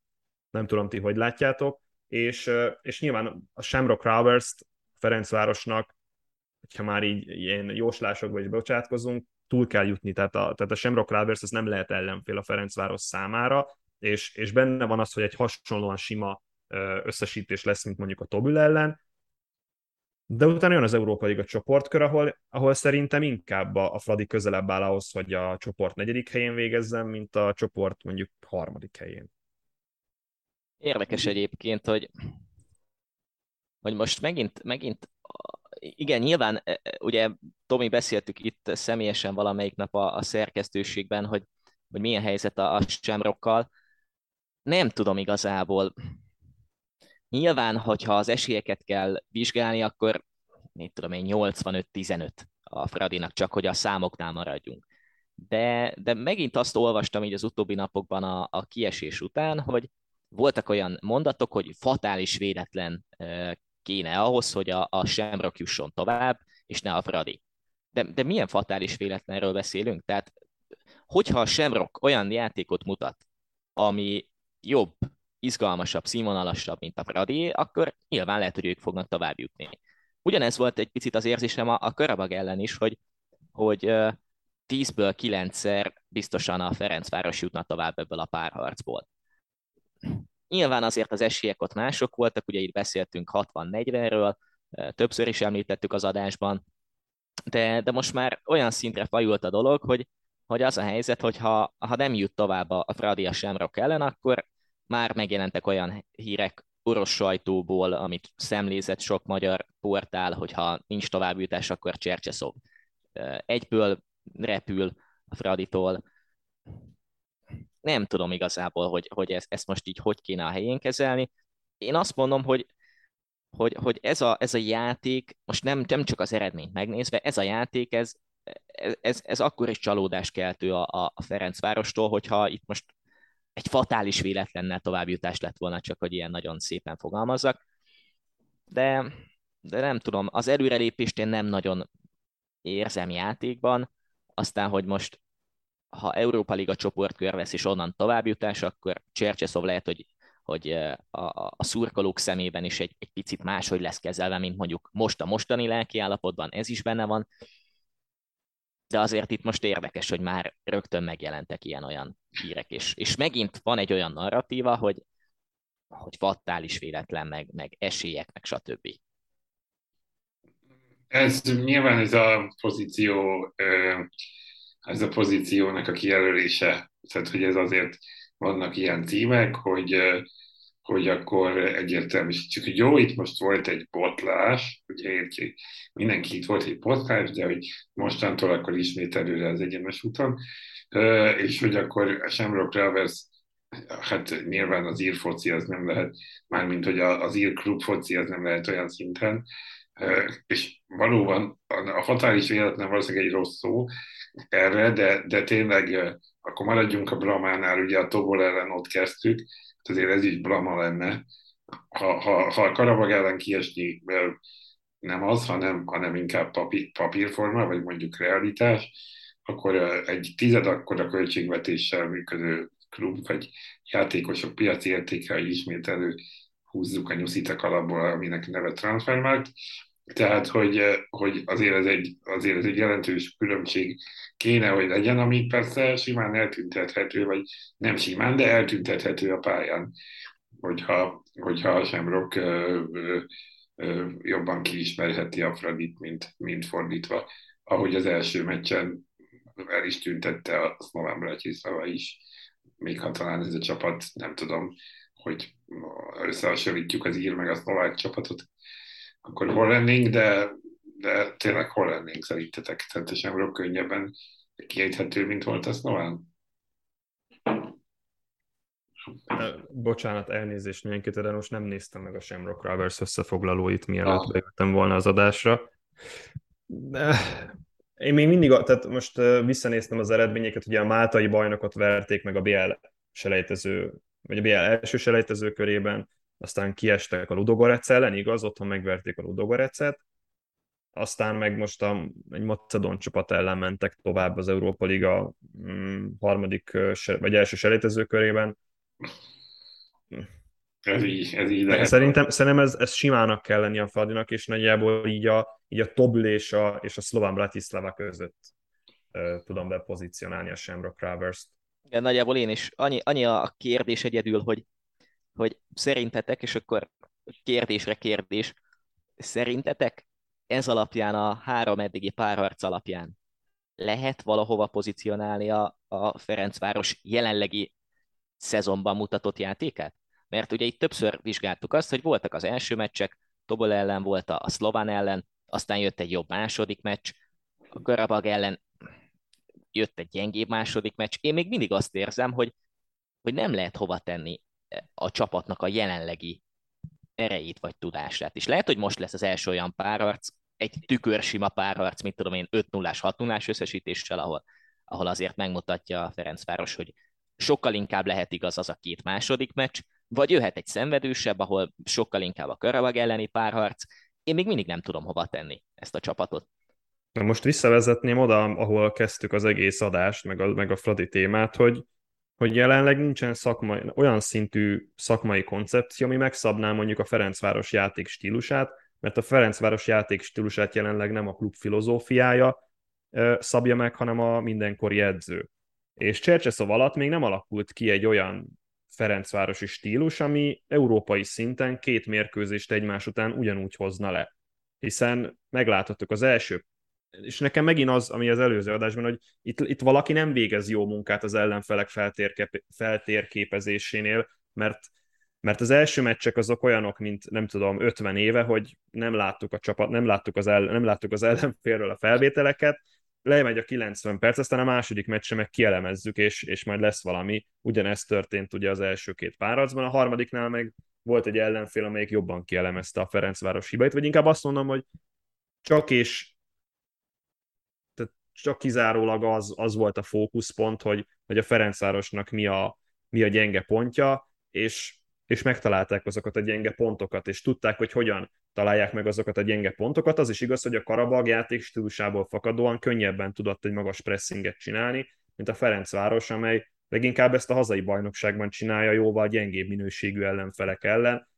Speaker 2: Nem tudom ti, hogy látjátok. És, és nyilván a Shamrock Rovers Ferencvárosnak, hogyha már így ilyen jóslásokba is bocsátkozunk, túl kell jutni, tehát a, tehát a Shamrock Rovers ez nem lehet ellenfél a Ferencváros számára, és, és benne van az, hogy egy hasonlóan sima összesítés lesz, mint mondjuk a Tobül ellen, de utána jön az Európa Liga csoportkör, ahol, ahol szerintem inkább a, a Fradi közelebb áll ahhoz, hogy a csoport negyedik helyén végezzen, mint a csoport mondjuk harmadik helyén.
Speaker 3: Érdekes egyébként, hogy, hogy most megint, megint igen, nyilván, e, e, ugye Tomi beszéltük itt személyesen valamelyik nap a, a szerkesztőségben, hogy, hogy milyen helyzet a, a Shamrockkal. Nem tudom igazából, Nyilván, hogyha az esélyeket kell vizsgálni, akkor mit tudom én, 85-15 a Fradinak, csak hogy a számoknál maradjunk. De, de megint azt olvastam így az utóbbi napokban a, a kiesés után, hogy voltak olyan mondatok, hogy fatális véletlen kéne ahhoz, hogy a, a Semrock jusson tovább, és ne a Fradi. De, de milyen fatális véletlenről beszélünk? Tehát, hogyha a Semrock olyan játékot mutat, ami jobb, izgalmasabb, színvonalasabb, mint a Fradi, akkor nyilván lehet, hogy ők fognak tovább jutni. ugyanez volt egy picit az érzésem a, a Karabag ellen is, hogy, hogy 10-ből 9-szer biztosan a Ferencváros jutna tovább ebből a párharcból. Nyilván azért az esélyek ott mások voltak, ugye itt beszéltünk 60-40-ről, többször is említettük az adásban, de, de most már olyan szintre fajult a dolog, hogy, hogy az a helyzet, hogy ha, ha nem jut tovább a, a Fradi a Semrock ellen, akkor már megjelentek olyan hírek orosz sajtóból, amit szemlézett sok magyar portál, hogyha nincs továbbjutás, akkor Csercseszov egyből repül a Fraditól. Nem tudom igazából, hogy, hogy ezt, ezt most így hogy kéne a helyén kezelni. Én azt mondom, hogy hogy, hogy ez, a, ez a játék, most nem, nem csak az eredményt megnézve, ez a játék, ez, ez, ez akkor is csalódás keltő a, a Ferencvárostól, hogyha itt most egy fatális véletlennel továbbjutás lett volna, csak hogy ilyen nagyon szépen fogalmazzak. De, de nem tudom, az előrelépést én nem nagyon érzem játékban, aztán, hogy most ha Európa Liga csoportkör vesz és onnan továbbjutás, akkor Csercseszov lehet, hogy, hogy a, a, szurkolók szemében is egy, egy picit máshogy lesz kezelve, mint mondjuk most a mostani lelki állapotban, ez is benne van. De azért itt most érdekes, hogy már rögtön megjelentek ilyen-olyan hírek, és, és megint van egy olyan narratíva, hogy, hogy fatális véletlen, meg, meg esélyek, meg stb.
Speaker 1: Ez nyilván ez a pozíció, ez a pozíciónak a kijelölése, tehát hogy ez azért vannak ilyen címek, hogy, hogy akkor egyértelműsítsük, hogy jó, itt most volt egy botlás, ugye értjük, mindenki itt volt egy botlás, de hogy mostantól akkor ismét előre az egyenes úton, és hogy akkor Shamrock Rovers hát nyilván az ír foci az nem lehet, mármint hogy az ír klub foci az nem lehet olyan szinten, és valóban a fatális véletlen valószínűleg egy rossz szó erre, de, de tényleg akkor maradjunk a Bramánál, ugye a Tobol ellen ott kezdtük, azért ez is Brama lenne. Ha, ha, ha a Karabag ellen kiesni nem az, hanem, hanem inkább papír, papírforma, vagy mondjuk realitás, akkor egy tized akkor a költségvetéssel működő klub, vagy játékosok piaci értéke ismét elő húzzuk a nyuszit a kalapból, aminek neve Transfermarkt. Tehát, hogy, hogy azért, ez egy, azért ez egy jelentős különbség kéne, hogy legyen, ami persze simán eltüntethető, vagy nem simán, de eltüntethető a pályán, hogyha, hogyha a Semrock jobban kiismerheti a Fradit, mint, mint fordítva, ahogy az első meccsen el is tüntette a Szlován Bratislava is, még ha talán ez a csapat, nem tudom, hogy összehasonlítjuk az ír meg a szlovák csapatot, akkor hol lennénk, de, de tényleg hol lennénk szerintetek? Tehát sem könnyebben kiejthető, mint volt a szlován?
Speaker 2: Bocsánat, elnézést mindenkit, de most nem néztem meg a Shamrock Rovers összefoglalóit, mielőtt ah. bejöttem volna az adásra. De én még mindig, tehát most visszanéztem az eredményeket, ugye a máltai bajnokot verték meg a BL selejtező, vagy a BL első selejtező körében, aztán kiestek a Ludogorec ellen, igaz, otthon megverték a Ludogorecet, aztán meg most a, egy macedon csapat ellen mentek tovább az Európa Liga mm, harmadik vagy első selejtező körében.
Speaker 1: Ez így, ez így lehet.
Speaker 2: Szerintem, szerintem ez, ez simának kell lenni a Fradinak, és nagyjából így a, így a Tobl és a, és a Szlován Bratislava között uh, tudom bepozícionálni a Shamrock Rovers-t.
Speaker 3: Igen, nagyjából én is. Annyi, annyi a kérdés egyedül, hogy, hogy szerintetek, és akkor kérdésre kérdés, szerintetek ez alapján, a három eddigi párharc alapján lehet valahova pozícionálni a, a Ferencváros jelenlegi szezonban mutatott játékát? Mert ugye itt többször vizsgáltuk azt, hogy voltak az első meccsek, Tobol ellen volt a, Szlován ellen, aztán jött egy jobb második meccs, a Karabag ellen jött egy gyengébb második meccs. Én még mindig azt érzem, hogy, hogy nem lehet hova tenni a csapatnak a jelenlegi erejét vagy tudását. És lehet, hogy most lesz az első olyan párharc, egy tükörsima párharc, mit tudom én, 5-0-ás, 6-0-ás összesítéssel, ahol, ahol azért megmutatja a Ferencváros, hogy sokkal inkább lehet igaz az a két második meccs, vagy jöhet egy szenvedősebb, ahol sokkal inkább a Karabag elleni párharc. Én még mindig nem tudom hova tenni ezt a csapatot.
Speaker 2: Na most visszavezetném oda, ahol kezdtük az egész adást, meg a, meg a Fradi témát, hogy, hogy jelenleg nincsen szakmai, olyan szintű szakmai koncepció, ami megszabná mondjuk a Ferencváros játék stílusát, mert a Ferencváros játék stílusát jelenleg nem a klub filozófiája szabja meg, hanem a mindenkori edző. És Csercseszov alatt még nem alakult ki egy olyan Ferencvárosi stílus, ami európai szinten két mérkőzést egymás után ugyanúgy hozna le. Hiszen megláthattuk az első és nekem megint az, ami az előző adásban, hogy itt, itt valaki nem végez jó munkát az ellenfelek feltérkép, feltérképezésénél, mert mert az első meccsek azok olyanok, mint nem tudom, 50 éve, hogy nem láttuk a csapat, nem láttuk az, ellen, nem láttuk az ellenfélről a felvételeket, lemegy a 90 perc, aztán a második meccse meg kielemezzük, és, és majd lesz valami. Ugyanezt történt ugye az első két párharcban, a harmadiknál meg volt egy ellenfél, amelyik jobban kielemezte a Ferencváros hibait, vagy inkább azt mondom, hogy csak és csak kizárólag az, az volt a fókuszpont, hogy, hogy a Ferencvárosnak mi a, mi a gyenge pontja, és és megtalálták azokat a gyenge pontokat, és tudták, hogy hogyan találják meg azokat a gyenge pontokat. Az is igaz, hogy a Karabag játék stílusából fakadóan könnyebben tudott egy magas pressinget csinálni, mint a Ferencváros, amely leginkább ezt a hazai bajnokságban csinálja jóval gyengébb minőségű ellenfelek ellen.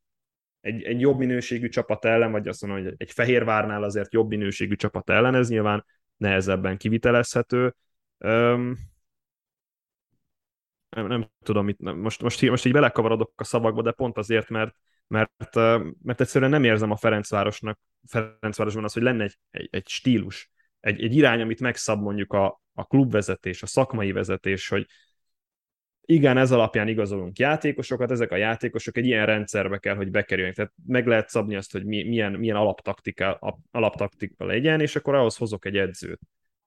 Speaker 2: Egy, egy jobb minőségű csapat ellen, vagy azt mondom, hogy egy Fehérvárnál azért jobb minőségű csapat ellen, ez nyilván nehezebben kivitelezhető. Üm, nem, nem tudom, itt, most, most, most így belekavarodok a szavakba, de pont azért, mert, mert, mert egyszerűen nem érzem a Ferencvárosnak, Ferencvárosban az, hogy lenne egy, egy, egy stílus, egy, egy irány, amit megszab mondjuk a, a klubvezetés, a szakmai vezetés, hogy igen, ez alapján igazolunk játékosokat, ezek a játékosok egy ilyen rendszerbe kell, hogy bekerüljenek. Tehát meg lehet szabni azt, hogy milyen, milyen alaptaktika, alaptaktika legyen, és akkor ahhoz hozok egy edzőt.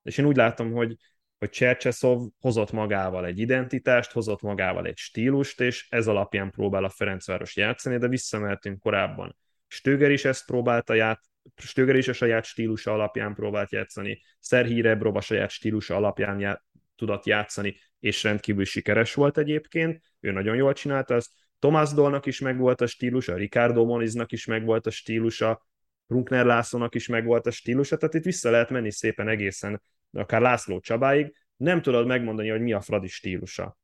Speaker 2: És én úgy látom, hogy, hogy Csercseszov hozott magával egy identitást, hozott magával egy stílust, és ez alapján próbál a Ferencváros játszani, de visszamehetünk korábban. Stöger is ezt próbálta ját, Stöger is a saját stílusa alapján próbált játszani, Szerhí Rebrov a saját stílusa alapján já, tudott játszani, és rendkívül sikeres volt egyébként, ő nagyon jól csinálta ezt, Tomás Dolnak is megvolt a stílusa, Ricardo Moniznak is megvolt a stílusa, Runkner Lászlónak is megvolt a stílusa, tehát itt vissza lehet menni szépen egészen akár László Csabáig, nem tudod megmondani, hogy mi a Fradi stílusa.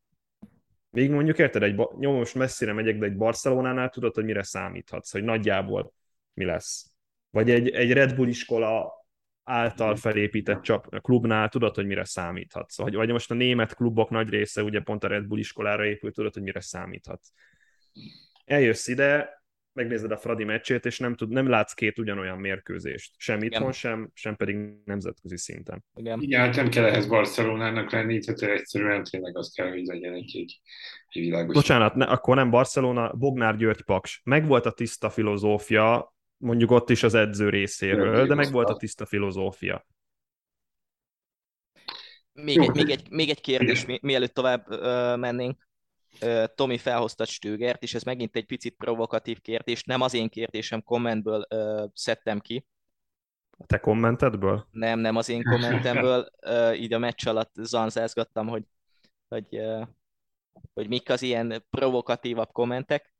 Speaker 2: Még mondjuk érted, egy, nyom, most messzire megyek, de egy Barcelonánál tudod, hogy mire számíthatsz, hogy nagyjából mi lesz. Vagy egy, egy Red Bull iskola által felépített csap, klubnál tudod, hogy mire számíthatsz. Vagy, vagy most a német klubok nagy része ugye pont a Red Bull iskolára épült, tudod, hogy mire számíthatsz. Eljössz ide, megnézed a Fradi meccsét, és nem, tud, nem látsz két ugyanolyan mérkőzést. Sem itthon, Igen. sem, sem pedig nemzetközi szinten.
Speaker 1: Igen. Igen, hát nem kell ehhez Barcelonának lenni, tehát egyszerűen tényleg azt kell, hogy legyen egy, egy, egy világos.
Speaker 2: Bocsánat, ne, akkor nem Barcelona, Bognár György Paks. Megvolt a tiszta filozófia, mondjuk ott is az edző részéről, de meg volt a tiszta filozófia.
Speaker 3: Még egy, még, egy, még egy kérdés, mi, mielőtt tovább ö, mennénk. Tomi felhozta Stögert, és ez megint egy picit provokatív kérdés, nem az én kérdésem kommentből ö, szedtem ki.
Speaker 2: A te kommentedből?
Speaker 3: Nem, nem az én kommentemből, ö, így a meccs alatt zanzázgattam, hogy, hogy, ö, hogy mik az ilyen provokatívabb kommentek,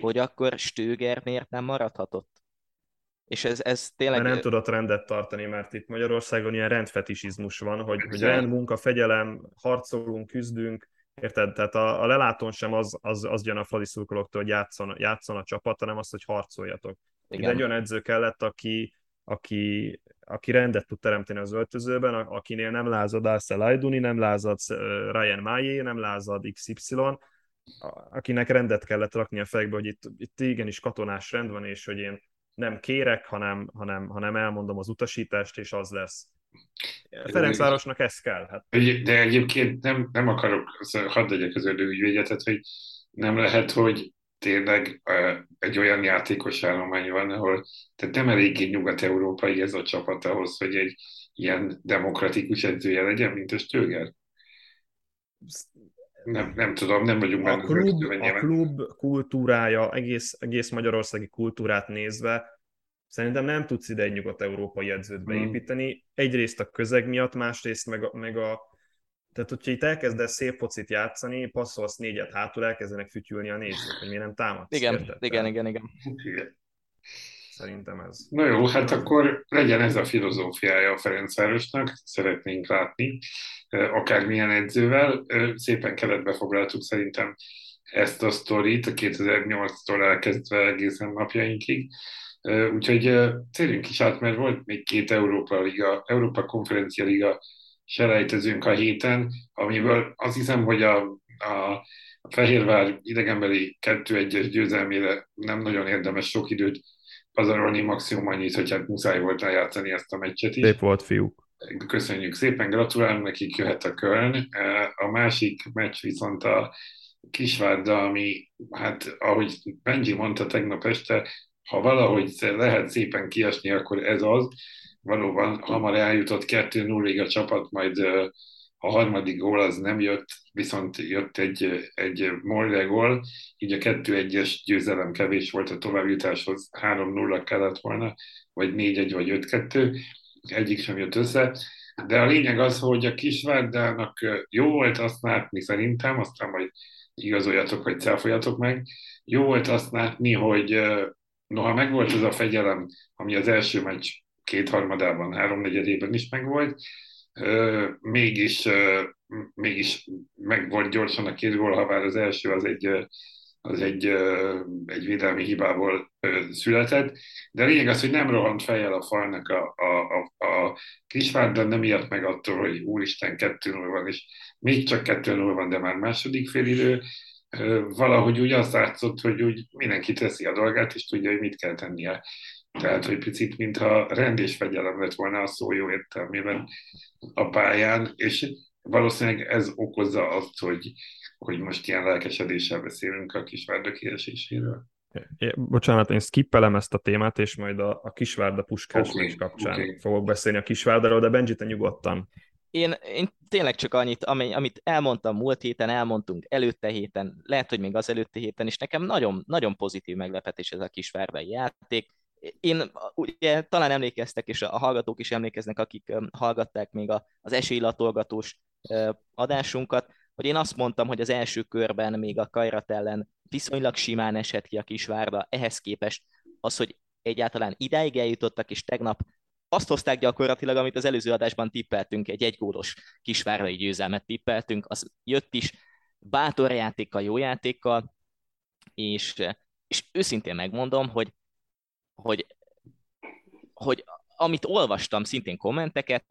Speaker 3: hogy akkor Stöger miért nem maradhatott? És ez, ez tényleg...
Speaker 2: Mert nem tudott rendet tartani, mert itt Magyarországon ilyen rendfetisizmus van, hogy, hogy rend, munka, fegyelem, harcolunk, küzdünk, Érted? Tehát a, a lelátón sem az, az, az jön a Fradi szurkolóktól, hogy játszon, játszon a csapat, hanem azt, hogy harcoljatok. Igen. Itt egy olyan edző kellett, aki, aki, aki rendet tud teremteni az öltözőben, akinél nem lázad Alszel Ayduni, nem lázad Ryan Maillé, nem lázad XY, akinek rendet kellett rakni a fejekbe, hogy itt, itt igenis katonás rend van, és hogy én nem kérek, hanem, hanem, hanem elmondom az utasítást, és az lesz. Ferencvárosnak ez kell. Hát.
Speaker 1: De egyébként nem, nem akarok, hadd legyek az ügyvédje, tehát hogy nem lehet, hogy tényleg egy olyan játékos állomány van, ahol tehát nem eléggé nyugat-európai ez a csapat ahhoz, hogy egy ilyen demokratikus edzője legyen, mint a Stöger? Nem, nem tudom, nem vagyunk
Speaker 2: a klub, a klub kultúrája, egész, egész magyarországi kultúrát nézve Szerintem nem tudsz ide egy nyugat-európai edzőt hmm. beépíteni. Egyrészt a közeg miatt, másrészt meg a, meg a tehát, hogyha itt elkezdesz szép focit játszani, passzolsz négyet hátul, elkezdenek fütyülni a nézők, hogy miért nem támadsz.
Speaker 3: Igen, érted? igen, igen, igen.
Speaker 2: Szerintem ez.
Speaker 1: Na jó, hát akkor legyen ez a filozófiája a Ferencvárosnak, szeretnénk látni, akármilyen edzővel. Szépen keletbe foglaltuk szerintem ezt a sztorit, a 2008-tól elkezdve egészen napjainkig Úgyhogy térjünk is át, mert volt még két Európa Liga, Európa Konferencia Liga selejtezünk a héten, amiből azt hiszem, hogy a, a Fehérvár idegenbeli 2-1-es győzelmére nem nagyon érdemes sok időt pazarolni, maximum annyit, hogy hát muszáj volt játszani ezt a meccset is.
Speaker 2: Szép volt, fiúk.
Speaker 1: Köszönjük szépen, gratulálunk nekik, jöhet a Köln. A másik meccs viszont a Kisvárda, ami, hát ahogy Benji mondta tegnap este, ha valahogy lehet szépen kiesni, akkor ez az. Valóban hamar eljutott 2-0-ig a csapat, majd a harmadik gól az nem jött, viszont jött egy, egy Morle gól, így a 2-1-es győzelem kevés volt a továbbjutáshoz, 3-0 kellett volna, vagy 4-1, vagy 5-2, egyik sem jött össze. De a lényeg az, hogy a Kisvárdának jó volt azt látni szerintem, aztán majd igazoljatok, vagy cáfoljatok meg, jó volt azt látni, hogy noha megvolt az a fegyelem, ami az első meccs kétharmadában, háromnegyedében is megvolt, mégis, mégis meg volt gyorsan a két gól, ha bár az első az egy, az egy, egy védelmi hibából született, de lényeg az, hogy nem rohant fejjel a falnak a, a, a, a Kisvárda, nem ilyet meg attól, hogy úristen 2 0 van, és még csak 2 0 van, de már második félidő, valahogy úgy azt látszott, hogy úgy mindenki teszi a dolgát, és tudja, hogy mit kell tennie. Tehát, hogy picit, mintha rend és fegyelem lett volna a szó jó értelmében a pályán, és valószínűleg ez okozza azt, hogy, hogy most ilyen lelkesedéssel beszélünk a kisvárda kieséséről.
Speaker 2: É, bocsánat, én skippelem ezt a témát, és majd a, a kisvárda puskás okay, kapcsán okay. fogok beszélni a kisvárdáról, de Benji, te nyugodtan.
Speaker 3: Én, én tényleg csak annyit, ami, amit elmondtam múlt héten, elmondtunk előtte héten, lehet, hogy még az előtte héten, és nekem nagyon, nagyon pozitív meglepetés ez a kisvárdai játék én ugye talán emlékeztek, és a hallgatók is emlékeznek, akik hallgatták még az esélylatolgatós adásunkat, hogy én azt mondtam, hogy az első körben még a Kajrat ellen viszonylag simán esett ki a Kisvárda, ehhez képest az, hogy egyáltalán idáig eljutottak, és tegnap azt hozták gyakorlatilag, amit az előző adásban tippeltünk, egy egygólos kisvárdai győzelmet tippeltünk, az jött is bátor játékkal, jó játékkal, és, és őszintén megmondom, hogy hogy, hogy amit olvastam, szintén kommenteket,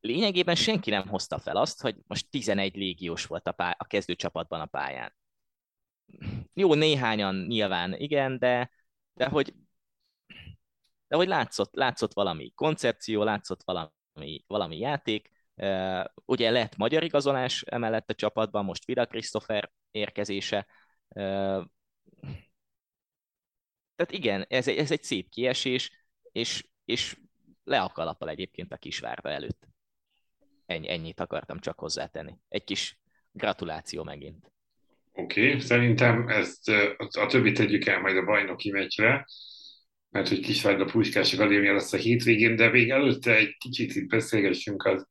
Speaker 3: lényegében senki nem hozta fel azt, hogy most 11 légiós volt a, pá- a kezdőcsapatban a pályán. Jó, néhányan nyilván igen, de, de hogy de hogy látszott, látszott valami koncepció, látszott valami, valami játék, uh, ugye lett magyar igazolás emellett a csapatban, most Vida Christopher érkezése, uh, tehát igen, ez egy, ez egy szép kiesés, és, és le a kalappal egyébként a kisvárda előtt. Ennyi, ennyit akartam csak hozzátenni. Egy kis gratuláció megint.
Speaker 1: Oké, okay, szerintem ezt a többit tegyük el majd a bajnoki meccsre, mert hogy Kisvárda Puskás Akadémia lesz a hétvégén, de még előtte egy kicsit itt beszélgessünk az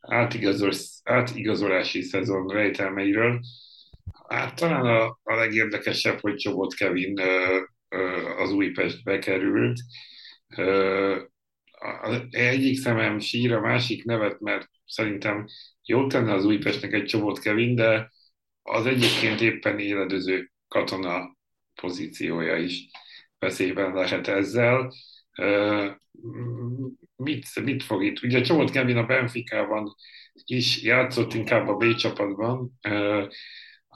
Speaker 1: átigazol, átigazolási szezon rejtelmeiről. Hát talán a, a legérdekesebb, hogy Csobot Kevin az Újpestbe került. Egyik szemem sír, a másik nevet, mert szerintem jó tenne az Újpestnek egy csomót Kevin, de az egyébként éppen éledező katona pozíciója is veszélyben lehet ezzel. Mit, mit fog itt? Ugye Csomót Kevin a Benficában is játszott, inkább a B csapatban,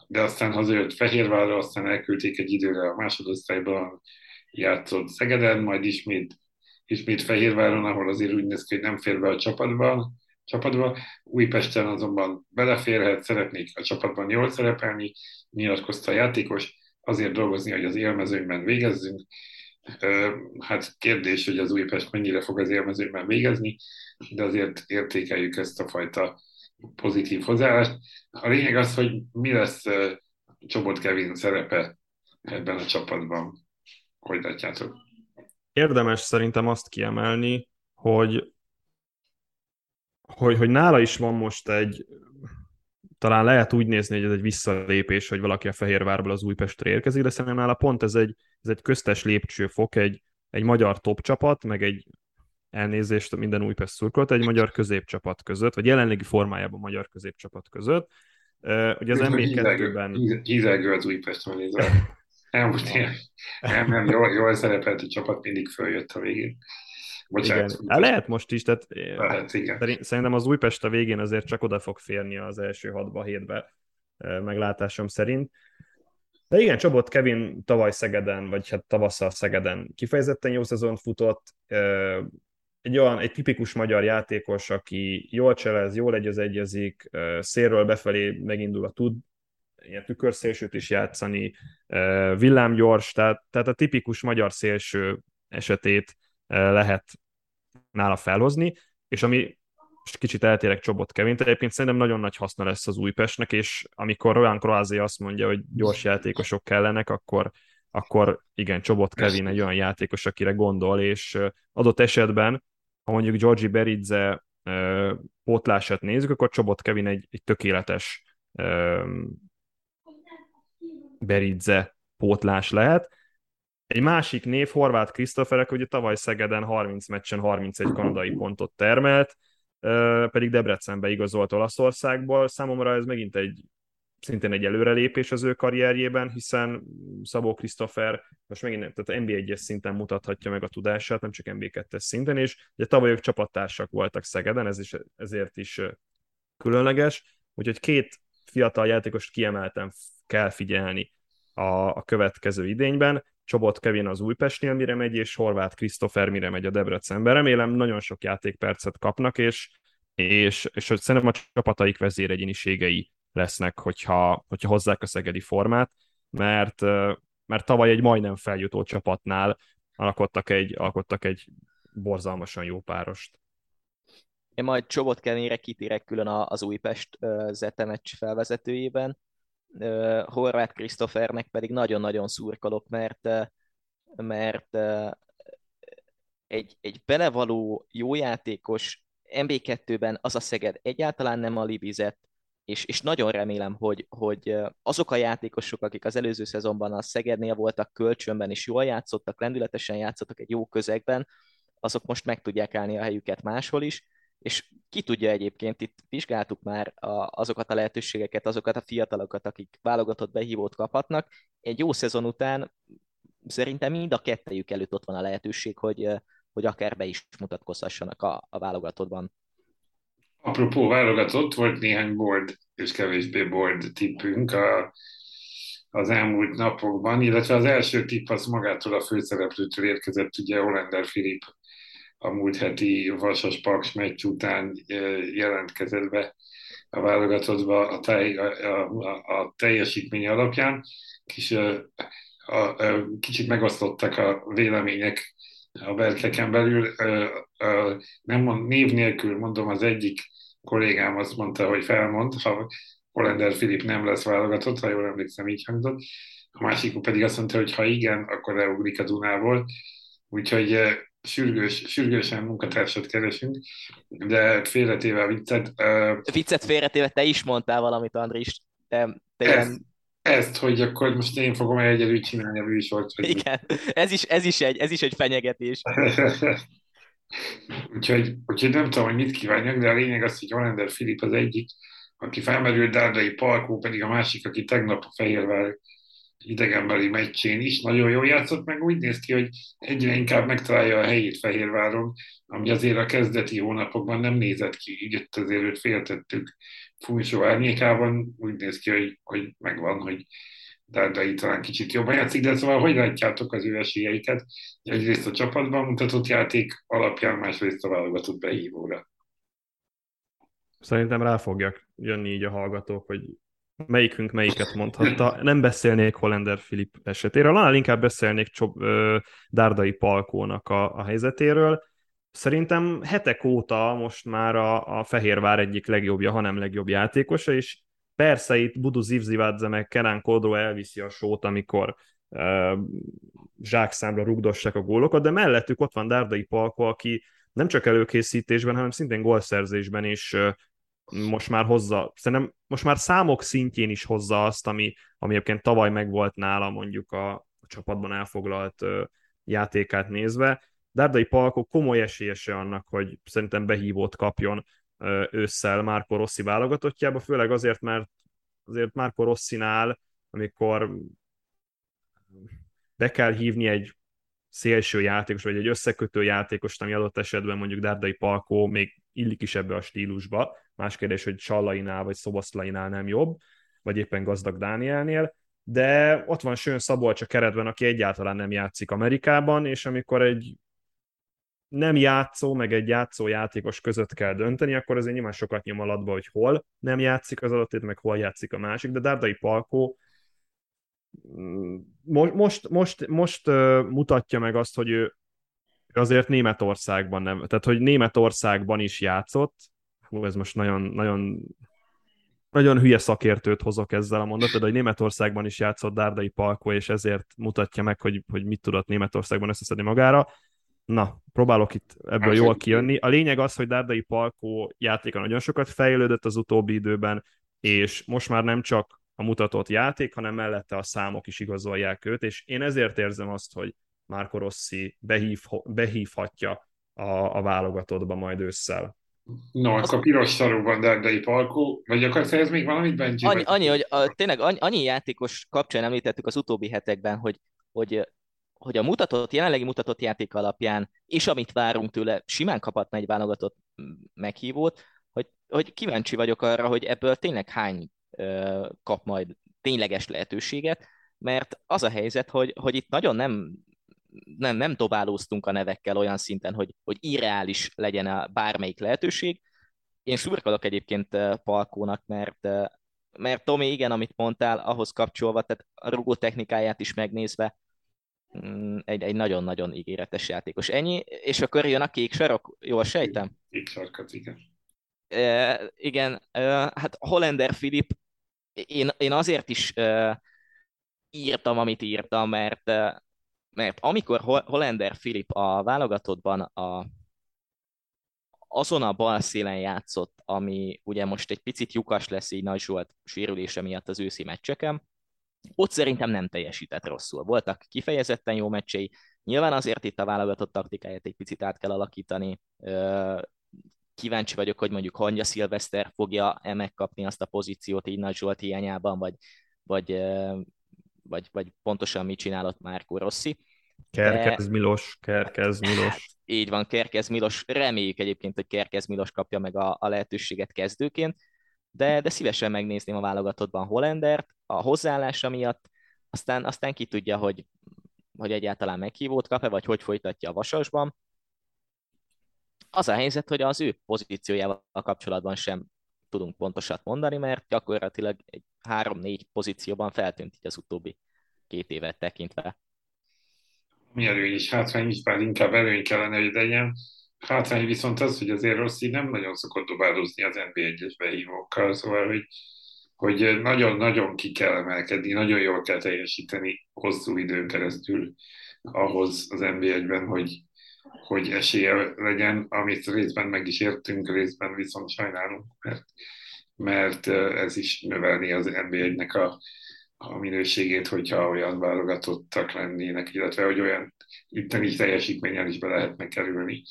Speaker 1: de aztán hazajött Fehérvárra, aztán elküldték egy időre a másodosztályban, játszott Szegeden, majd ismét, ismét Fehérváron, ahol azért úgy néz ki, hogy nem fér be a csapatba, csapatba. Újpesten azonban beleférhet, szeretnék a csapatban jól szerepelni, nyilatkozta a játékos, azért dolgozni, hogy az élmezőnyben végezzünk. Hát kérdés, hogy az Újpest mennyire fog az élmezőnyben végezni, de azért értékeljük ezt a fajta pozitív hozzáállást. A lényeg az, hogy mi lesz Csobot Kevin szerepe ebben a csapatban. Hogy látjátok?
Speaker 2: Érdemes szerintem azt kiemelni, hogy, hogy, hogy nála is van most egy, talán lehet úgy nézni, hogy ez egy visszalépés, hogy valaki a Fehérvárból az Újpestre érkezik, de szerintem nála pont ez egy, ez egy köztes lépcsőfok, egy, egy magyar top csapat, meg egy elnézést minden Újpest szurkolt egy magyar középcsapat között, vagy jelenlegi formájában magyar középcsapat között. Ugye az MB2-ben...
Speaker 1: Hízelgő az Újpest. Elmúlt ilyen. Nem, nem, jól, jól szerepelt a csapat, mindig följött a végén.
Speaker 2: Bocsánat, igen. Hát lehet most is, tehát
Speaker 1: lehet, igen.
Speaker 2: szerintem az Újpest a végén azért csak oda fog férni az első hatba, hétbe meglátásom szerint. De igen, Csobot Kevin tavaly Szegeden, vagy hát tavasszal Szegeden kifejezetten jó szezont futott. Egy olyan, egy tipikus magyar játékos, aki jól cselez, jól egyez-egyezik, szélről befelé megindul a tud, ilyen tükörszélsőt is játszani, villámgyors, tehát, tehát a tipikus magyar szélső esetét lehet nála felhozni, és ami most kicsit eltérek Csobot Kevin, egyébként szerintem nagyon nagy haszna lesz az Újpestnek, és amikor olyan Kroázé azt mondja, hogy gyors játékosok kellenek, akkor, akkor igen, Csobot Kevin egy olyan játékos, akire gondol, és adott esetben, ha mondjuk Georgi Beridze pótlását nézzük, akkor Csobot Kevin egy, egy tökéletes Beridze pótlás lehet. Egy másik név, Horváth Krisztoferek, ugye tavaly Szegeden 30 meccsen 31 kanadai pontot termelt, pedig Debrecenbe igazolt Olaszországból. Számomra ez megint egy szintén egy előrelépés az ő karrierjében, hiszen Szabó Krisztofer most megint tehát NB1-es szinten mutathatja meg a tudását, nem csak NB2-es szinten, és ugye tavaly ők csapattársak voltak Szegeden, ez is, ezért is különleges, úgyhogy két fiatal játékost kiemelten kell figyelni a, a következő idényben. Csobot Kevin az Újpestnél mire megy, és Horváth Krisztofer mire megy a Debrecenbe. Remélem nagyon sok játékpercet kapnak, és, és, és szerintem a csapataik vezéregyéniségei lesznek, hogyha, hogyha hozzák a szegedi formát, mert, mert tavaly egy majdnem feljutó csapatnál alkottak egy, alkottak egy borzalmasan jó párost.
Speaker 3: Én majd Csobot Kevinre kitérek külön az Újpest Zetemecs felvezetőjében, Horváth Krisztofernek pedig nagyon-nagyon szurkolok, mert, mert egy, egy belevaló jó játékos MB2-ben az a Szeged egyáltalán nem a libizett, és, és nagyon remélem, hogy, hogy azok a játékosok, akik az előző szezonban a Szegednél voltak kölcsönben, és jól játszottak, lendületesen játszottak egy jó közegben, azok most meg tudják állni a helyüket máshol is, és ki tudja egyébként, itt vizsgáltuk már a, azokat a lehetőségeket, azokat a fiatalokat, akik válogatott behívót kaphatnak. Egy jó szezon után szerintem mind a kettejük előtt ott van a lehetőség, hogy, hogy akár be is mutatkozhassanak a, a válogatottban.
Speaker 1: Apropó válogatott, volt néhány board és kevésbé board tippünk a, az elmúlt napokban, illetve az első tipp az magától a főszereplőtől érkezett, ugye Hollander Filip a múlt heti Vasas Paks meccs után jelentkezett be a válogatottba a, tej, a, a, a teljesítmény alapján. Kis, a, a, a, kicsit megosztottak a vélemények a berkeken belül. A, a, nem mond, név nélkül mondom, az egyik kollégám azt mondta, hogy felmond, ha Hollander Filip nem lesz válogatott, ha jól emlékszem, így hangzott. A másik pedig azt mondta, hogy ha igen, akkor leugrik a Dunából. Úgyhogy sürgős, sürgősen munkatársat keresünk, de félretéve a viccet. Uh,
Speaker 3: viccet félretéve te is mondtál valamit, Andris. Te, te
Speaker 1: ezt, ilyen... ezt, hogy akkor most én fogom egyedül csinálni a műsort.
Speaker 3: Hogy... Igen, ez is, ez, is egy, ez is egy fenyegetés.
Speaker 1: úgyhogy, úgyhogy nem tudom, hogy mit kívánjak, de a lényeg az, hogy Hollander Filip az egyik, aki felmerült, Dárdai Palkó pedig a másik, aki tegnap a Fehérvár idegenbeli meccsén is nagyon jól játszott, meg úgy néz ki, hogy egyre inkább megtalálja a helyét Fehérváron, ami azért a kezdeti hónapokban nem nézett ki, így itt azért őt féltettük fújsó árnyékában, úgy néz ki, hogy, hogy megvan, hogy Dárdai talán kicsit jobban játszik, de szóval hogy látjátok az ő esélyeiket? Egyrészt a csapatban mutatott játék alapján, másrészt a válogatott behívóra.
Speaker 2: Szerintem rá fogják jönni így a hallgatók, hogy melyikünk melyiket mondhatta. Nem beszélnék Hollander Filip esetéről, annál inkább beszélnék Csob, ö, Dárdai Palkónak a, a helyzetéről. Szerintem hetek óta most már a, a Fehérvár egyik legjobbja, hanem legjobb játékosa, és persze itt Budu Zivzivadze meg Kenan Kodro elviszi a sót, amikor uh, zsákszámra rugdossák a gólokat, de mellettük ott van Dárdai Palko, aki nem csak előkészítésben, hanem szintén gólszerzésben is most már hozza, szerintem most már számok szintjén is hozza azt, ami, ami egyébként tavaly megvolt nála mondjuk a, a csapatban elfoglalt ö, játékát nézve. Dárdai Palko komoly esélyese annak, hogy szerintem behívót kapjon ö, ősszel Márko Rossi válogatottjába, főleg azért, mert azért Márko Rossinál, amikor be kell hívni egy szélső játékos, vagy egy összekötő játékos, ami adott esetben mondjuk Dárdai Palkó még illik is ebbe a stílusba. Más kérdés, hogy Sallainál vagy Szoboszlainál nem jobb, vagy éppen Gazdag Dánielnél, de ott van Sőn Szabolcs a keretben, aki egyáltalán nem játszik Amerikában, és amikor egy nem játszó, meg egy játszó játékos között kell dönteni, akkor azért nyilván sokat nyom alatba, hogy hol nem játszik az adott, meg hol játszik a másik, de Dárdai Palkó most, most, most, most mutatja meg azt, hogy ő azért Németországban nem, tehát hogy Németországban is játszott, hú, ez most nagyon, nagyon nagyon hülye szakértőt hozok ezzel a mondatod, hogy Németországban is játszott Dárdai Palko, és ezért mutatja meg, hogy, hogy mit tudott Németországban összeszedni magára. Na, próbálok itt ebből hát, jól kijönni. A lényeg az, hogy Dárdai Palkó játéka nagyon sokat fejlődött az utóbbi időben, és most már nem csak a mutatott játék, hanem mellette a számok is igazolják őt, és én ezért érzem azt, hogy Marco Rossi behív, behívhatja a, a válogatottba majd ősszel.
Speaker 1: No, akkor piros sarokban Dárdai Palkó, vagy akarsz ez még valamit, Benji?
Speaker 3: Annyi, annyi hogy a, tényleg annyi, annyi játékos kapcsán említettük az utóbbi hetekben, hogy, hogy hogy a mutatott, jelenlegi mutatott játék alapján, és amit várunk tőle, simán kaphatna egy válogatott meghívót, hogy, hogy kíváncsi vagyok arra, hogy ebből tényleg hány kap majd tényleges lehetőséget, mert az a helyzet, hogy, hogy itt nagyon nem, nem, nem dobálóztunk a nevekkel olyan szinten, hogy, hogy irreális legyen a bármelyik lehetőség. Én szurkolok egyébként Palkónak, mert, mert Tomi, igen, amit mondtál, ahhoz kapcsolva, tehát a rugó technikáját is megnézve, Mm, egy, egy nagyon-nagyon ígéretes játékos. Ennyi, és akkor jön a kék sarok, jól sejtem?
Speaker 1: Kék sarkat, igen.
Speaker 3: E, igen, e, hát Hollander Filip, én, én azért is e, írtam, amit írtam, mert, e, mert amikor Hollander Filip a válogatottban a, azon a bal szélen játszott, ami ugye most egy picit lyukas lesz így Nagy Zsolt sérülése miatt az őszi meccseken, ott szerintem nem teljesített rosszul. Voltak kifejezetten jó meccsei, nyilván azért itt a válogatott taktikáját egy picit át kell alakítani. Kíváncsi vagyok, hogy mondjuk Hangya Szilveszter fogja-e megkapni azt a pozíciót így Nagy Zsolt hiányában, vagy, vagy, vagy, vagy pontosan mit csinálott Márkó Rossi.
Speaker 2: Kerkez. Milos, Kerkez Milos.
Speaker 3: Így van, Kerkez Milos. Reméljük egyébként, hogy Kerkez Milos kapja meg a, a lehetőséget kezdőként de, de szívesen megnézném a válogatottban Hollendert a hozzáállása miatt, aztán, aztán ki tudja, hogy, hogy egyáltalán meghívót kap-e, vagy hogy folytatja a vasasban. Az a helyzet, hogy az ő pozíciójával kapcsolatban sem tudunk pontosat mondani, mert gyakorlatilag egy három-négy pozícióban feltűnt így az utóbbi két évet tekintve.
Speaker 1: Mi előny is, hátrány is, bár inkább előny kellene, hogy legyen. Hátrány viszont az, hogy azért Rossi nem nagyon szokott dobálózni az NB1-es behívókkal, szóval, hogy, hogy nagyon-nagyon ki kell emelkedni, nagyon jól kell teljesíteni hosszú időn keresztül ahhoz az NB1-ben, hogy, hogy esélye legyen, amit részben meg is értünk, részben viszont sajnálunk, mert, mert ez is növelni az NB1-nek a, a minőségét, hogyha olyan válogatottak lennének, illetve hogy olyan itteni teljesítményen is be lehetne kerülni.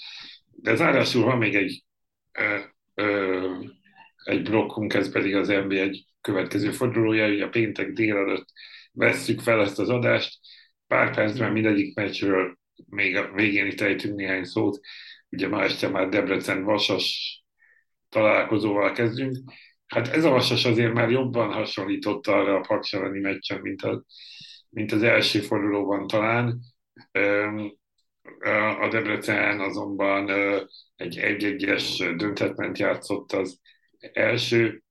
Speaker 1: De zárásul van még egy, ö, ö, egy blokkunk, ez pedig az NBA egy következő fordulója, ugye a péntek délelőtt vesszük fel ezt az adást, pár percben mindegyik meccsről még a végén itt ejtünk néhány szót, ugye ma este már Debrecen Vasas találkozóval kezdünk. Hát ez a Vasas azért már jobban hasonlított arra a Paksalani meccsen, mint, a, mint az első fordulóban talán a Debrecen azonban egy egy-egyes döntetment játszott az első,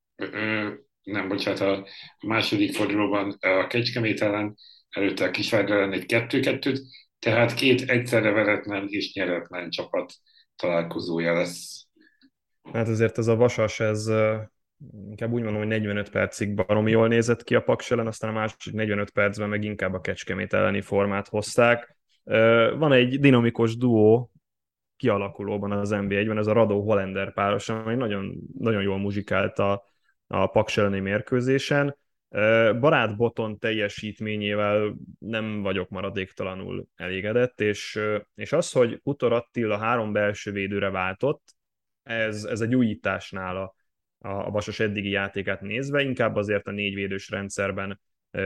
Speaker 1: nem, bocsánat, a második fordulóban a Kecskemét ellen, előtte a Kisvárda ellen egy kettő-kettőt, tehát két egyszerre veretlen és nyeretlen csapat találkozója lesz.
Speaker 2: Hát azért ez a Vasas, ez inkább úgy mondom, hogy 45 percig baromi jól nézett ki a Paks ellen, aztán a másik 45 percben meg inkább a Kecskemét elleni formát hozták. Van egy dinamikus duó kialakulóban az NBA-ben, ez a Radó Hollander páros, ami nagyon, nagyon jól muzsikált a, a Paks elleni mérkőzésen. Barát Boton teljesítményével nem vagyok maradéktalanul elégedett, és, és az, hogy Kutor Attila három belső védőre váltott, ez, ez egy újítás nála a, a Vasas eddigi játékát nézve, inkább azért a négyvédős rendszerben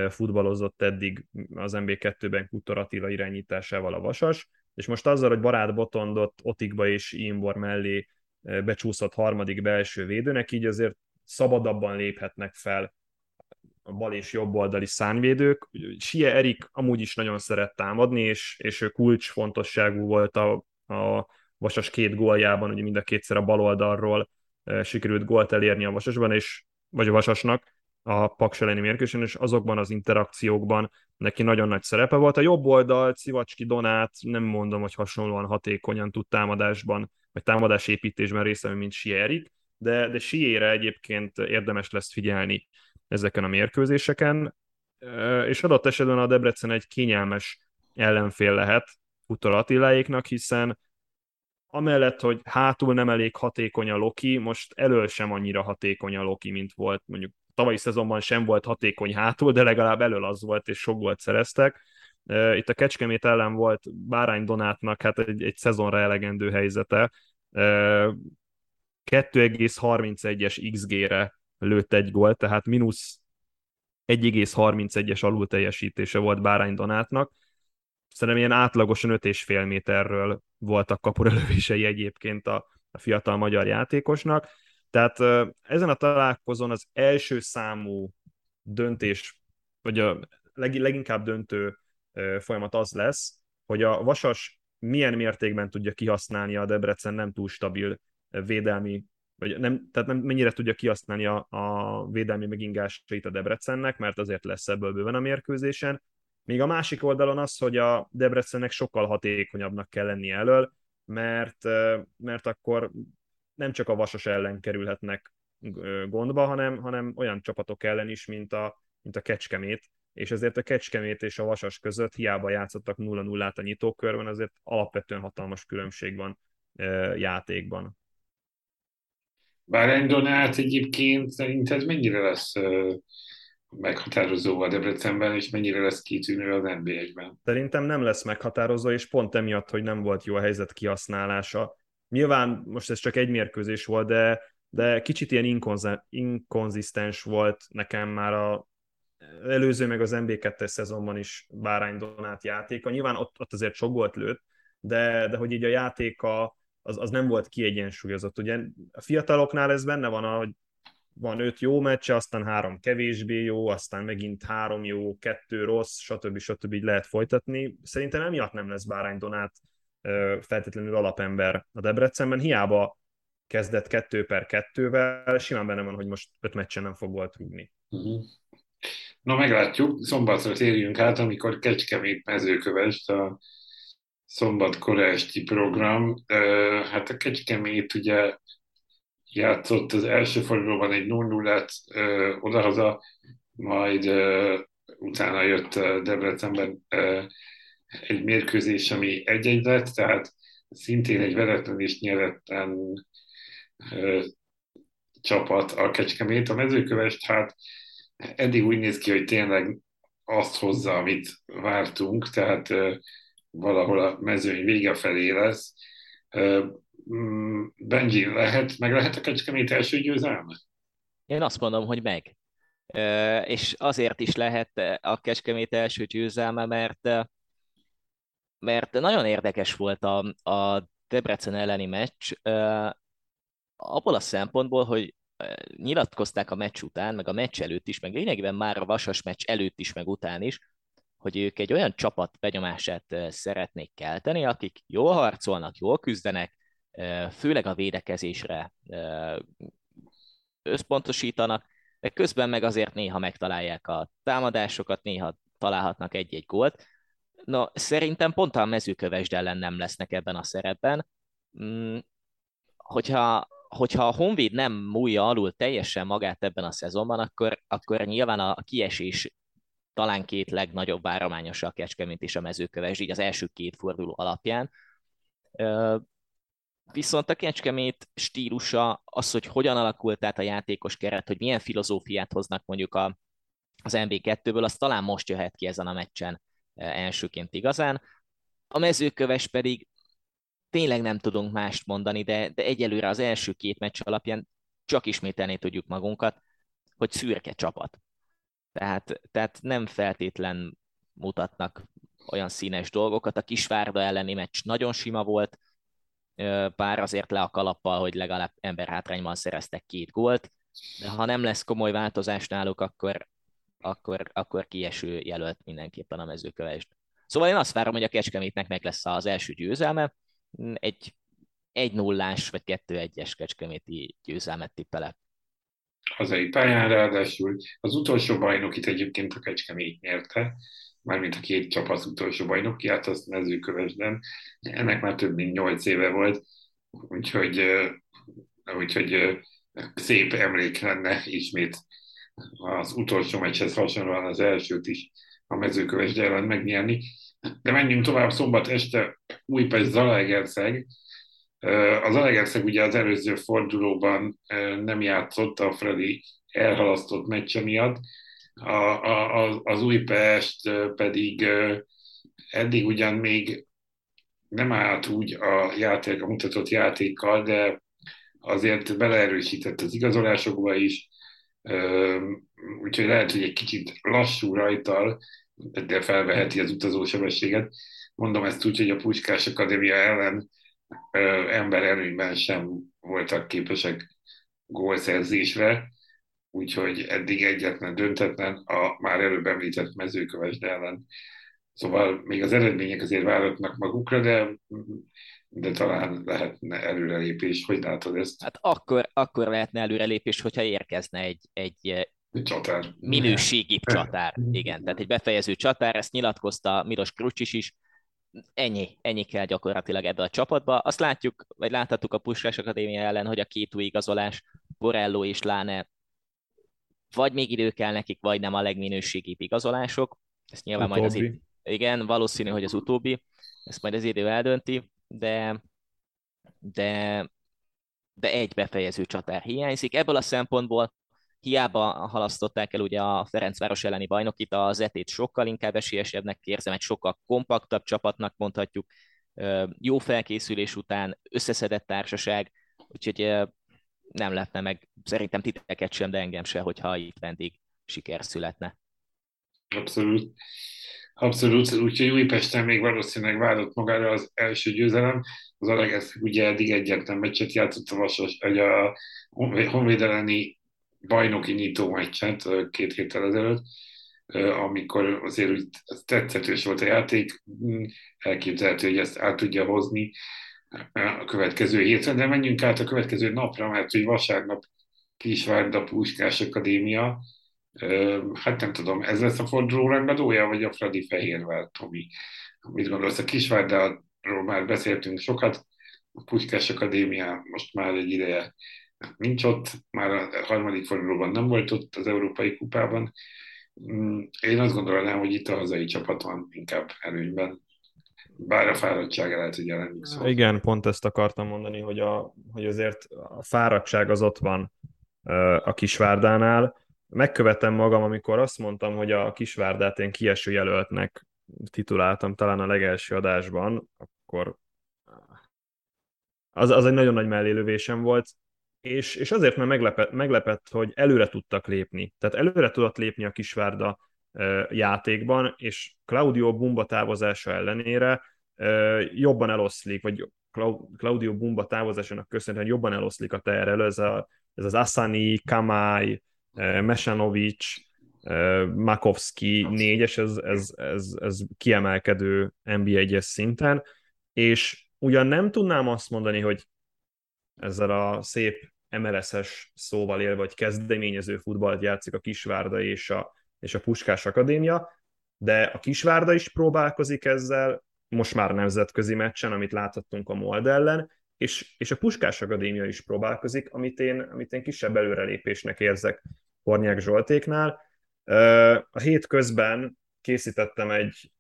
Speaker 2: futballozott eddig az MB2-ben Kutor Attila irányításával a Vasas, és most azzal, hogy Barát Botondot Otikba és Imbor mellé becsúszott harmadik belső védőnek, így azért szabadabban léphetnek fel a bal és jobb oldali szárnyvédők. Sie Erik amúgy is nagyon szeret támadni, és, és ő kulcsfontosságú volt a, a Vasas két góljában, ugye mind a kétszer a bal oldalról sikerült gólt elérni a Vasasban, és, vagy a Vasasnak a Paks elleni mérkőzésen, és azokban az interakciókban neki nagyon nagy szerepe volt. A jobb oldal, Civacski Donát nem mondom, hogy hasonlóan hatékonyan tud támadásban, vagy támadásépítésben részt mint Sierik, de, de Siére egyébként érdemes lesz figyelni ezeken a mérkőzéseken, és adott esetben a Debrecen egy kényelmes ellenfél lehet Utor Attiláéknak, hiszen amellett, hogy hátul nem elég hatékony a Loki, most elől sem annyira hatékony a Loki, mint volt mondjuk tavalyi szezonban sem volt hatékony hátul, de legalább elől az volt, és sok volt szereztek. Itt a Kecskemét ellen volt Bárány Donátnak hát egy, egy szezonra elegendő helyzete. 2,31-es XG-re lőtt egy gólt, tehát mínusz 1,31-es alul teljesítése volt Bárány Donátnak. Szerintem ilyen átlagosan 5,5 méterről voltak kapurelövései egyébként a, a fiatal magyar játékosnak. Tehát ezen a találkozón az első számú döntés, vagy a leg, leginkább döntő folyamat az lesz, hogy a Vasas milyen mértékben tudja kihasználni a Debrecen nem túl stabil védelmi, vagy nem, tehát nem, mennyire tudja kihasználni a, a védelmi megingásait a Debrecennek, mert azért lesz ebből bőven a mérkőzésen. Még a másik oldalon az, hogy a Debrecennek sokkal hatékonyabbnak kell lenni elől, mert, mert akkor nem csak a Vasas ellen kerülhetnek gondba, hanem, hanem olyan csapatok ellen is, mint a, mint a Kecskemét, és ezért a Kecskemét és a Vasas között hiába játszottak 0-0-át a nyitókörben, azért alapvetően hatalmas különbség van játékban.
Speaker 1: Bár Donát egyébként szerinted mennyire lesz meghatározó a Debrecenben, és mennyire lesz kitűnő az NB1-ben?
Speaker 2: Szerintem nem lesz meghatározó, és pont emiatt, hogy nem volt jó a helyzet kihasználása, Nyilván most ez csak egy mérkőzés volt, de, de kicsit ilyen inkonzisztens volt nekem már a előző, meg az MB2-es szezonban is Bárány Donát játéka. Nyilván ott, ott azért sok volt lőtt, de, de hogy így a játéka az, az nem volt kiegyensúlyozott. Ugye a fiataloknál ez benne van, hogy van öt jó meccse, aztán három kevésbé jó, aztán megint három jó, kettő rossz, stb. stb. így lehet folytatni. Szerintem emiatt nem lesz Bárány Donát feltétlenül alapember a Debrecenben, hiába kezdett kettő per kettővel, simán benne van, hogy most öt meccsen nem fog volt rúgni. Uh-huh.
Speaker 1: Na meglátjuk, szombatra térjünk át, amikor Kecskemét mezőkövest a szombat esti program. Hát a Kecskemét ugye játszott az első fordulóban egy 0-0-et odahaza, majd utána jött Debrecenben egy mérkőzés, ami egy-egy lett, tehát szintén egy veretlen és nyeretlen csapat a Kecskemét. A mezőkövest hát eddig úgy néz ki, hogy tényleg azt hozza, amit vártunk, tehát valahol a mezőny vége felé lesz. Mm, Benji, lehet, meg lehet a Kecskemét első győzelme?
Speaker 3: Én azt mondom, hogy meg. És azért is lehet a Kecskemét első győzelme, mert mert nagyon érdekes volt a, a Debrecen elleni meccs, abból a szempontból, hogy nyilatkozták a meccs után, meg a meccs előtt is, meg lényegében már a Vasas meccs előtt is, meg után is, hogy ők egy olyan csapat benyomását szeretnék kelteni, akik jól harcolnak, jól küzdenek, főleg a védekezésre összpontosítanak, de közben meg azért néha megtalálják a támadásokat, néha találhatnak egy-egy gólt, Na, szerintem pont a mezőkövesd ellen nem lesznek ebben a szerepben. Hmm, hogyha, hogyha a Honvéd nem múlja alul teljesen magát ebben a szezonban, akkor, akkor nyilván a kiesés talán két legnagyobb várományosa a Kecskemét és a mezőkövesd, így az első két forduló alapján. Viszont a Kecskemét stílusa, az, hogy hogyan alakult át a játékos keret, hogy milyen filozófiát hoznak mondjuk a, az MB2-ből, az talán most jöhet ki ezen a meccsen elsőként igazán. A mezőköves pedig tényleg nem tudunk mást mondani, de, de egyelőre az első két meccs alapján csak ismételni tudjuk magunkat, hogy szürke csapat. Tehát, tehát nem feltétlen mutatnak olyan színes dolgokat. A Kisvárda elleni meccs nagyon sima volt, bár azért le a kalappal, hogy legalább emberhátrányban szereztek két gólt, de ha nem lesz komoly változás náluk, akkor, akkor, akkor kieső jelölt mindenképpen a mezőkövesd. Szóval én azt várom, hogy a Kecskemétnek meg lesz az első győzelme, egy egy nullás vagy kettő egyes kecskeméti győzelmet tippelek.
Speaker 1: Hazai pályán ráadásul az utolsó bajnok itt egyébként a Kecskemét nyerte, mármint a két csapat utolsó bajnokiát, azt mezőkövesden. Ennek már több mint nyolc éve volt, úgyhogy, úgyhogy szép emlék lenne ismét az utolsó meccshez hasonlóan az elsőt is a mezőköves ellen megnyerni. De menjünk tovább, szombat este Újpest Zalaegerszeg. Az Zalaegerszeg ugye az előző fordulóban nem játszott a Freddy elhalasztott meccse miatt, a, a, az Újpest pedig eddig ugyan még nem állt úgy a játék, a mutatott játékkal, de azért beleerősített az igazolásokba is, úgyhogy lehet, hogy egy kicsit lassú rajtal, de felveheti az utazósebességet. Mondom ezt úgy, hogy a Puskás Akadémia ellen ember erőnyben sem voltak képesek gólszerzésre, úgyhogy eddig egyetlen döntetlen a már előbb említett mezőkövesd ellen. Szóval még az eredmények azért váratnak magukra, de, de talán lehetne előrelépés. Hogy látod ezt?
Speaker 3: Hát akkor, akkor lehetne előrelépés, hogyha érkezne egy, egy
Speaker 1: csatár.
Speaker 3: minőségi csatár. Igen, tehát egy befejező csatár, ezt nyilatkozta Miros Krucsis is, ennyi, ennyi kell gyakorlatilag ebbe a csapatba. Azt látjuk, vagy láthattuk a Puskás Akadémia ellen, hogy a két új igazolás, Borello és Láne vagy még idő kell nekik, vagy nem a legminőségibb igazolások. Ezt nyilván utóbbi. majd az idő, igen, valószínű, hogy az utóbbi, ezt majd az idő eldönti, de, de, de egy befejező csatár hiányzik. Ebből a szempontból hiába halasztották el ugye a Ferencváros elleni bajnokit, az etét sokkal inkább esélyesebbnek érzem, egy sokkal kompaktabb csapatnak mondhatjuk, jó felkészülés után összeszedett társaság, úgyhogy nem lepne meg szerintem titeket sem, de engem se, hogyha itt vendég siker születne.
Speaker 1: Abszolút. Abszolút, úgyhogy Újpesten még valószínűleg várott magára az első győzelem. Az Alegesz ugye eddig egyetlen meccset játszott a Vasas, a Honvéd bajnoki nyitó meccset két héttel ezelőtt, amikor azért úgy tetszetős volt a játék, elképzelhető, hogy ezt át tudja hozni a következő hétre, de menjünk át a következő napra, mert hogy vasárnap Kisvárda Puskás Akadémia, hát nem tudom, ez lesz a forduló rangadója, vagy a Fradi Fehérvel, Tomi? Mit gondolsz, a Kisvárdáról már beszéltünk sokat, a Puskás Akadémia most már egy ideje nincs ott, már a harmadik fordulóban nem volt ott az Európai Kupában. Mm, én azt gondolnám, hogy itt a hazai csapat van inkább előnyben, bár a fáradtság lehet, hogy jelenik.
Speaker 2: Szóval. Igen, pont ezt akartam mondani, hogy, a, hogy azért a fáradtság az ott van a Kisvárdánál. Megkövetem magam, amikor azt mondtam, hogy a Kisvárdát én kieső jelöltnek tituláltam talán a legelső adásban, akkor az, az egy nagyon nagy mellélövésem volt, és, és azért mert meglepett, meglepett, hogy előre tudtak lépni. Tehát előre tudott lépni a Kisvárda játékban, és Claudio Bumba távozása ellenére jobban eloszlik, vagy Claudio Bumba távozásának köszönhetően jobban eloszlik a terrel, ez, a, ez az Asani, Kamai, Mesanovic, Makovski négyes, ez, ez, ez, ez kiemelkedő NBA egyes szinten, és ugyan nem tudnám azt mondani, hogy ezzel a szép MLS-es szóval élve, vagy kezdeményező futballt játszik a Kisvárda és a, és a Puskás Akadémia, de a Kisvárda is próbálkozik ezzel, most már nemzetközi meccsen, amit láthattunk a Mold ellen, és, és a Puskás Akadémia is próbálkozik, amit én, amit én kisebb előrelépésnek érzek Hornyák Zsoltéknál. A hét közben készítettem egy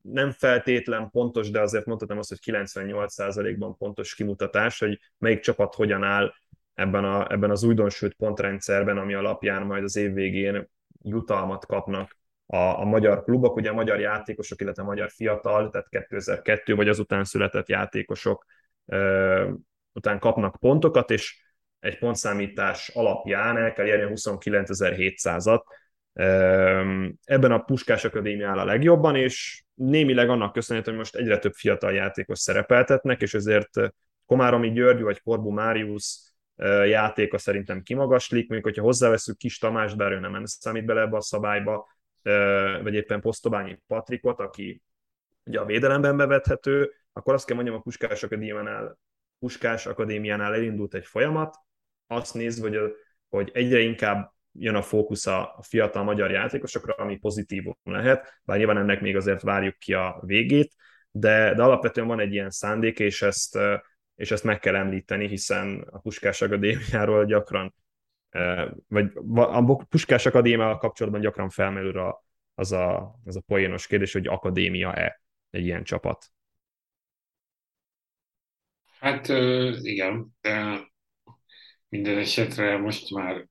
Speaker 2: nem feltétlen pontos, de azért mondhatom azt, hogy 98%-ban pontos kimutatás, hogy melyik csapat hogyan áll ebben, a, ebben az újdonsült pontrendszerben, ami alapján majd az év végén jutalmat kapnak a, a magyar klubok, ugye a magyar játékosok, illetve a magyar fiatal, tehát 2002 vagy azután született játékosok ö, után kapnak pontokat, és egy pontszámítás alapján el kell érni a 29.700-at, Ebben a Puskás Akadémia áll a legjobban, és némileg annak köszönhető, hogy most egyre több fiatal játékos szerepeltetnek, és ezért Komáromi György vagy Korbu Máriusz játéka szerintem kimagaslik, mondjuk, hogyha hozzáveszünk Kis Tamás, bár ő nem számít bele ebbe a szabályba, vagy éppen Posztobányi Patrikot, aki ugye a védelemben bevethető, akkor azt kell mondjam, a Puskás Akadémiánál, Puskás Akadémiánál elindult egy folyamat, azt nézve, hogy, hogy egyre inkább jön a fókusz a fiatal magyar játékosokra, ami pozitívum lehet, bár nyilván ennek még azért várjuk ki a végét, de, de alapvetően van egy ilyen szándék, és ezt, és ezt meg kell említeni, hiszen a Puskás Akadémiáról gyakran, vagy a Puskás Akadémiával kapcsolatban gyakran felmerül a, az, a, az a poénos kérdés, hogy akadémia-e egy ilyen csapat.
Speaker 1: Hát igen, de minden esetre most már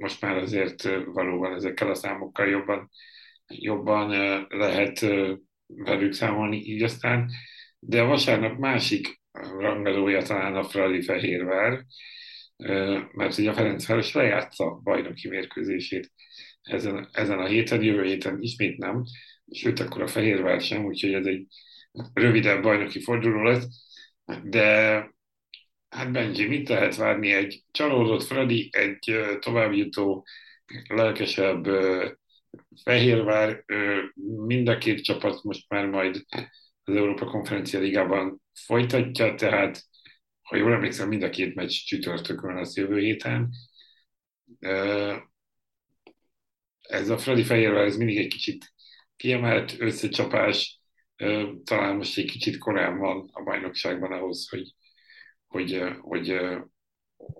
Speaker 1: most már azért valóban ezekkel a számokkal jobban, jobban lehet velük számolni így aztán. De a vasárnap másik rangadója talán a Fradi Fehérvár, mert ugye a Ferencváros lejátsza bajnoki mérkőzését ezen, ezen a héten, jövő héten ismét nem, sőt akkor a Fehérvár sem, úgyhogy ez egy rövidebb bajnoki forduló lesz, de Hát Benji, mit lehet várni egy csalódott Freddy, egy továbbjutó, lelkesebb Fehérvár, mind a két csapat most már majd az Európa Konferencia Ligában folytatja, tehát ha jól emlékszem, mind a két meccs csütörtökön lesz jövő héten. Ez a Freddy Fehérvár, ez mindig egy kicsit kiemelt összecsapás, talán most egy kicsit korán van a bajnokságban ahhoz, hogy hogy, hogy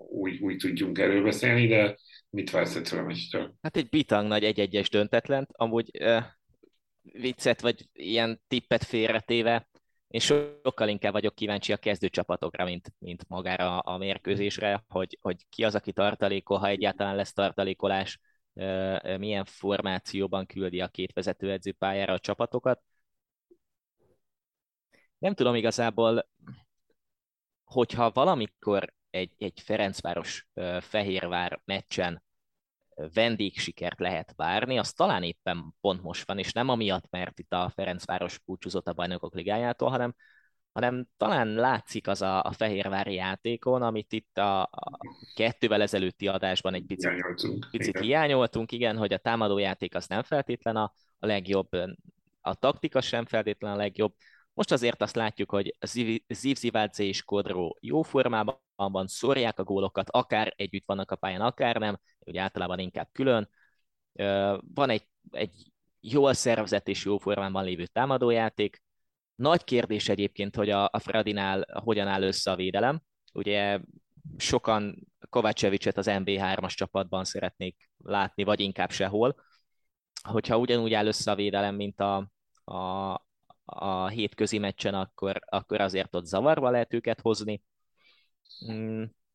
Speaker 1: úgy, úgy tudjunk erről beszélni, de mit vársz ettől a meccstől?
Speaker 3: Hát egy bitang nagy egy-egyes döntetlent, amúgy uh, viccet vagy ilyen tippet félretéve, én sokkal inkább vagyok kíváncsi a kezdőcsapatokra, mint, mint magára a mérkőzésre, hogy, hogy ki az, aki tartalékol, ha egyáltalán lesz tartalékolás, milyen formációban küldi a két vezetőedző pályára a csapatokat. Nem tudom igazából, hogyha valamikor egy, egy Ferencváros Fehérvár meccsen vendégsikert lehet várni, az talán éppen pont most van, és nem amiatt, mert itt a Ferencváros búcsúzott a bajnokok ligájától, hanem, hanem talán látszik az a, a Fehérvári játékon, amit itt a, a kettővel ezelőtti adásban egy picit hiányoltunk, picit igen. hiányoltunk, igen, hogy a támadójáték az nem feltétlen a, a legjobb, a taktika sem feltétlen a legjobb, most azért azt látjuk, hogy Zivzivádze és Kodró jó formában van, szórják a gólokat, akár együtt vannak a pályán, akár nem, ugye általában inkább külön. Van egy, egy jól szervezett és jó formában lévő támadójáték. Nagy kérdés egyébként, hogy a, a Fradinál hogyan áll össze a védelem. Ugye sokan Kovácsevicset az MB3-as csapatban szeretnék látni, vagy inkább sehol. Hogyha ugyanúgy áll össze a védelem, mint a, a, a hétközi meccsen, akkor, akkor azért ott zavarba lehet őket hozni.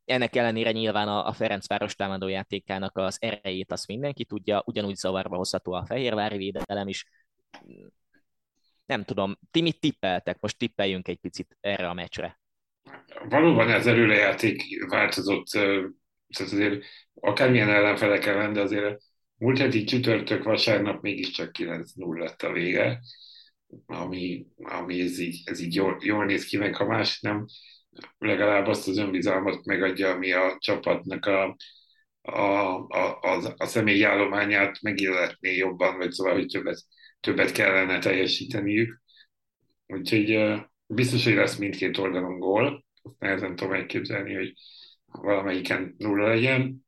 Speaker 3: Ennek ellenére nyilván a, a Ferencváros támadójátékának az erejét azt mindenki tudja, ugyanúgy zavarba hozható a Fehérvári védelem is. Nem tudom, ti mit tippeltek? Most tippeljünk egy picit erre a meccsre.
Speaker 1: Valóban ez előrejáték változott, tehát azért akármilyen ellenfelek ellen, de azért múlt heti csütörtök vasárnap mégiscsak 9-0 lett a vége ami, ami ez így, ez így jól, jól néz ki, meg ha más nem, legalább azt az önbizalmat megadja, ami a csapatnak a, a, a, a, a személyi állományát megilletné jobban, vagy szóval, hogy többet, többet kellene teljesíteniük. Úgyhogy biztos, hogy lesz mindkét oldalon gól, azt nehezen tudom elképzelni, hogy valamelyiken nulla legyen,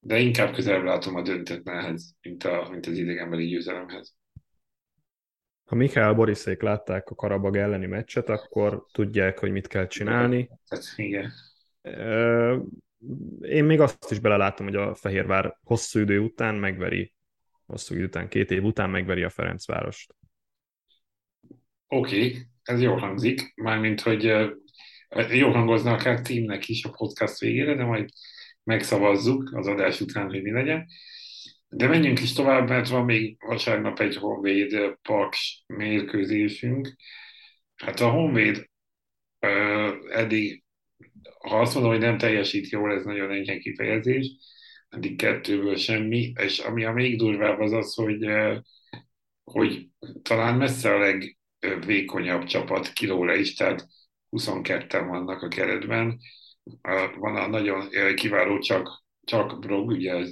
Speaker 1: de inkább közelebb látom a döntetlenhez, mint, a, mint az idegenbeli győzelemhez.
Speaker 2: Ha Mikhail Boriszék látták a Karabag elleni meccset, akkor tudják, hogy mit kell csinálni.
Speaker 1: Igen.
Speaker 2: Én még azt is belelátom, hogy a Fehérvár hosszú idő után megveri, hosszú idő után, két év után megveri a Ferencvárost.
Speaker 1: Oké, okay, ez jól hangzik, mármint, hogy jó hangozna akár tímnek is a podcast végére, de majd megszavazzuk az adás után, hogy mi legyen. De menjünk is tovább, mert van még vasárnap egy Honvéd Paks mérkőzésünk. Hát a Honvéd uh, eddig, ha azt mondom, hogy nem teljesít jól, ez nagyon enyhe kifejezés, eddig kettőből semmi, és ami a még durvább az az, hogy, hogy talán messze a legvékonyabb csapat kilóra is, tehát 22-en vannak a keretben. Van a nagyon kiváló csak, csak blog, ugye ez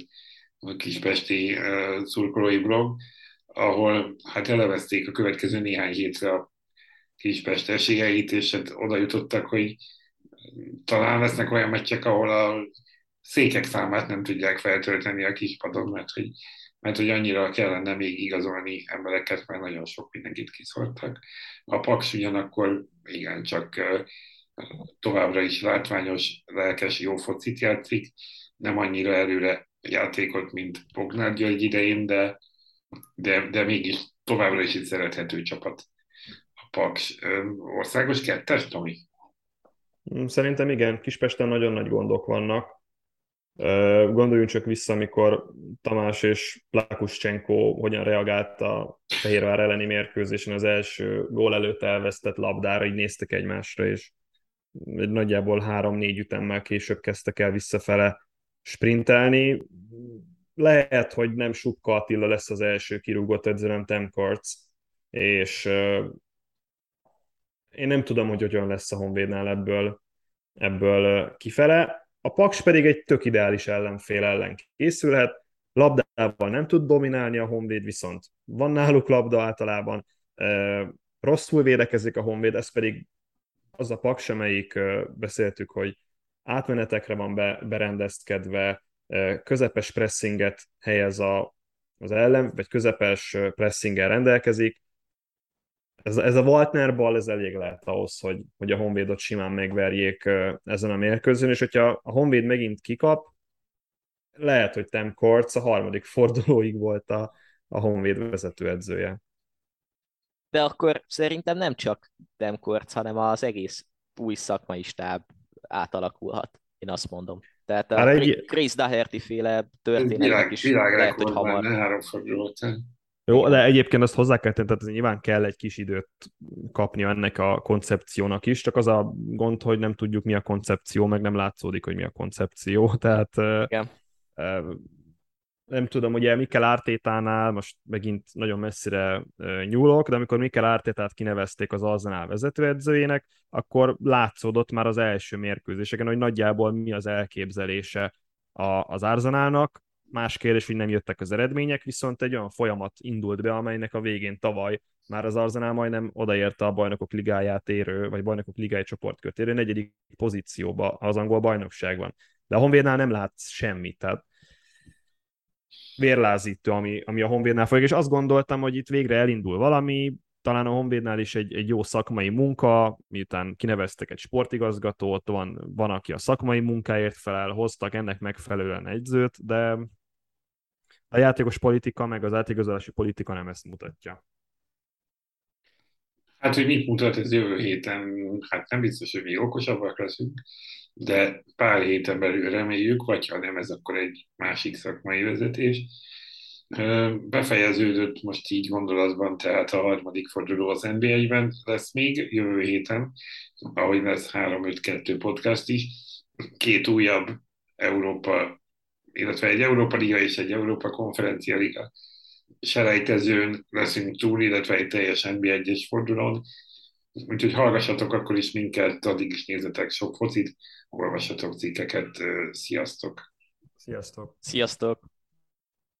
Speaker 1: a kispesti szurkolói blog, ahol hát elevezték a következő néhány hétre a Kispest és hát oda jutottak, hogy talán lesznek olyan meccsek, ahol a székek számát nem tudják feltölteni a kispadon, mert hogy, mert hogy annyira kellene még igazolni embereket, mert nagyon sok mindenkit kiszortak. A Paks ugyanakkor igen, csak továbbra is látványos, lelkes, jó focit játszik, nem annyira előre játékot, mint Bognár György idején, de, de, de mégis továbbra is egy szerethető csapat. A Paks országos kettes, Tomi?
Speaker 2: Szerintem igen, Kispesten nagyon nagy gondok vannak. Gondoljunk csak vissza, amikor Tamás és Plakuschenko hogyan reagált a Fehérvár elleni mérkőzésen az első gól előtt elvesztett labdára, így néztek egymásra, és nagyjából három-négy ütemmel később kezdtek el visszafele sprintelni. Lehet, hogy nem Sukka Attila lesz az első kirúgott edző, nem Tem Karc, és én nem tudom, hogy hogyan lesz a Honvédnál ebből, ebből kifele. A Paks pedig egy tök ideális ellenfél ellen készülhet, labdával nem tud dominálni a Honvéd, viszont van náluk labda általában, rosszul védekezik a Honvéd, ez pedig az a Paks, amelyik beszéltük, hogy átmenetekre van be, berendezkedve, közepes pressinget helyez a, az ellen, vagy közepes pressinggel rendelkezik, ez, ez a Waltner bal, ez elég lehet ahhoz, hogy, hogy a Honvédot simán megverjék ezen a mérkőzőn, és hogyha a Honvéd megint kikap, lehet, hogy Tem Korc a harmadik fordulóig volt a, a Honvéd vezetőedzője.
Speaker 3: De akkor szerintem nem csak Tem Korc, hanem az egész új szakmai stáb átalakulhat, én azt mondom. Tehát a egy... Chris Daherty féle történet is
Speaker 1: világ lehet, hogy hamar.
Speaker 2: Jó, de egyébként azt hozzá kell tenni, tehát nyilván kell egy kis időt kapni ennek a koncepciónak is, csak az a gond, hogy nem tudjuk mi a koncepció, meg nem látszódik, hogy mi a koncepció, tehát Igen. Nem tudom, ugye Mikel Ártétánál, most megint nagyon messzire nyúlok, de amikor Mikel Ártétát kinevezték az Arzenál vezetőedzőjének, akkor látszódott már az első mérkőzéseken, hogy nagyjából mi az elképzelése az Arzenálnak, Más kérdés, hogy nem jöttek az eredmények, viszont egy olyan folyamat indult be, amelynek a végén tavaly már az Arzenál majdnem odaérte a bajnokok ligáját érő, vagy bajnokok ligája csoportkört érő negyedik pozícióba az angol bajnokságban. De a Honvédnál nem látsz semmit, tehát vérlázító, ami, ami a Honvédnál folyik, és azt gondoltam, hogy itt végre elindul valami, talán a Honvédnál is egy, egy jó szakmai munka, miután kineveztek egy sportigazgatót, van, van, aki a szakmai munkáért felel, hoztak ennek megfelelően egyzőt, de a játékos politika, meg az átigazolási politika nem ezt mutatja.
Speaker 1: Hát, hogy mit mutat ez jövő héten, hát nem biztos, hogy mi okosabbak leszünk, de pár héten belül reméljük, vagy ha nem, ez akkor egy másik szakmai vezetés. Befejeződött most így gondolatban, tehát a harmadik forduló az NBA-ben lesz még jövő héten, ahogy lesz 3-5-2 podcast is, két újabb Európa illetve egy Európa Liga és egy Európa Konferencia Liga selejtezőn leszünk túl, illetve egy teljes NBA egyes fordulón. Úgyhogy hallgassatok akkor is minket, addig is nézzetek sok focit, olvassatok cikkeket, sziasztok!
Speaker 2: Sziasztok!
Speaker 3: Sziasztok!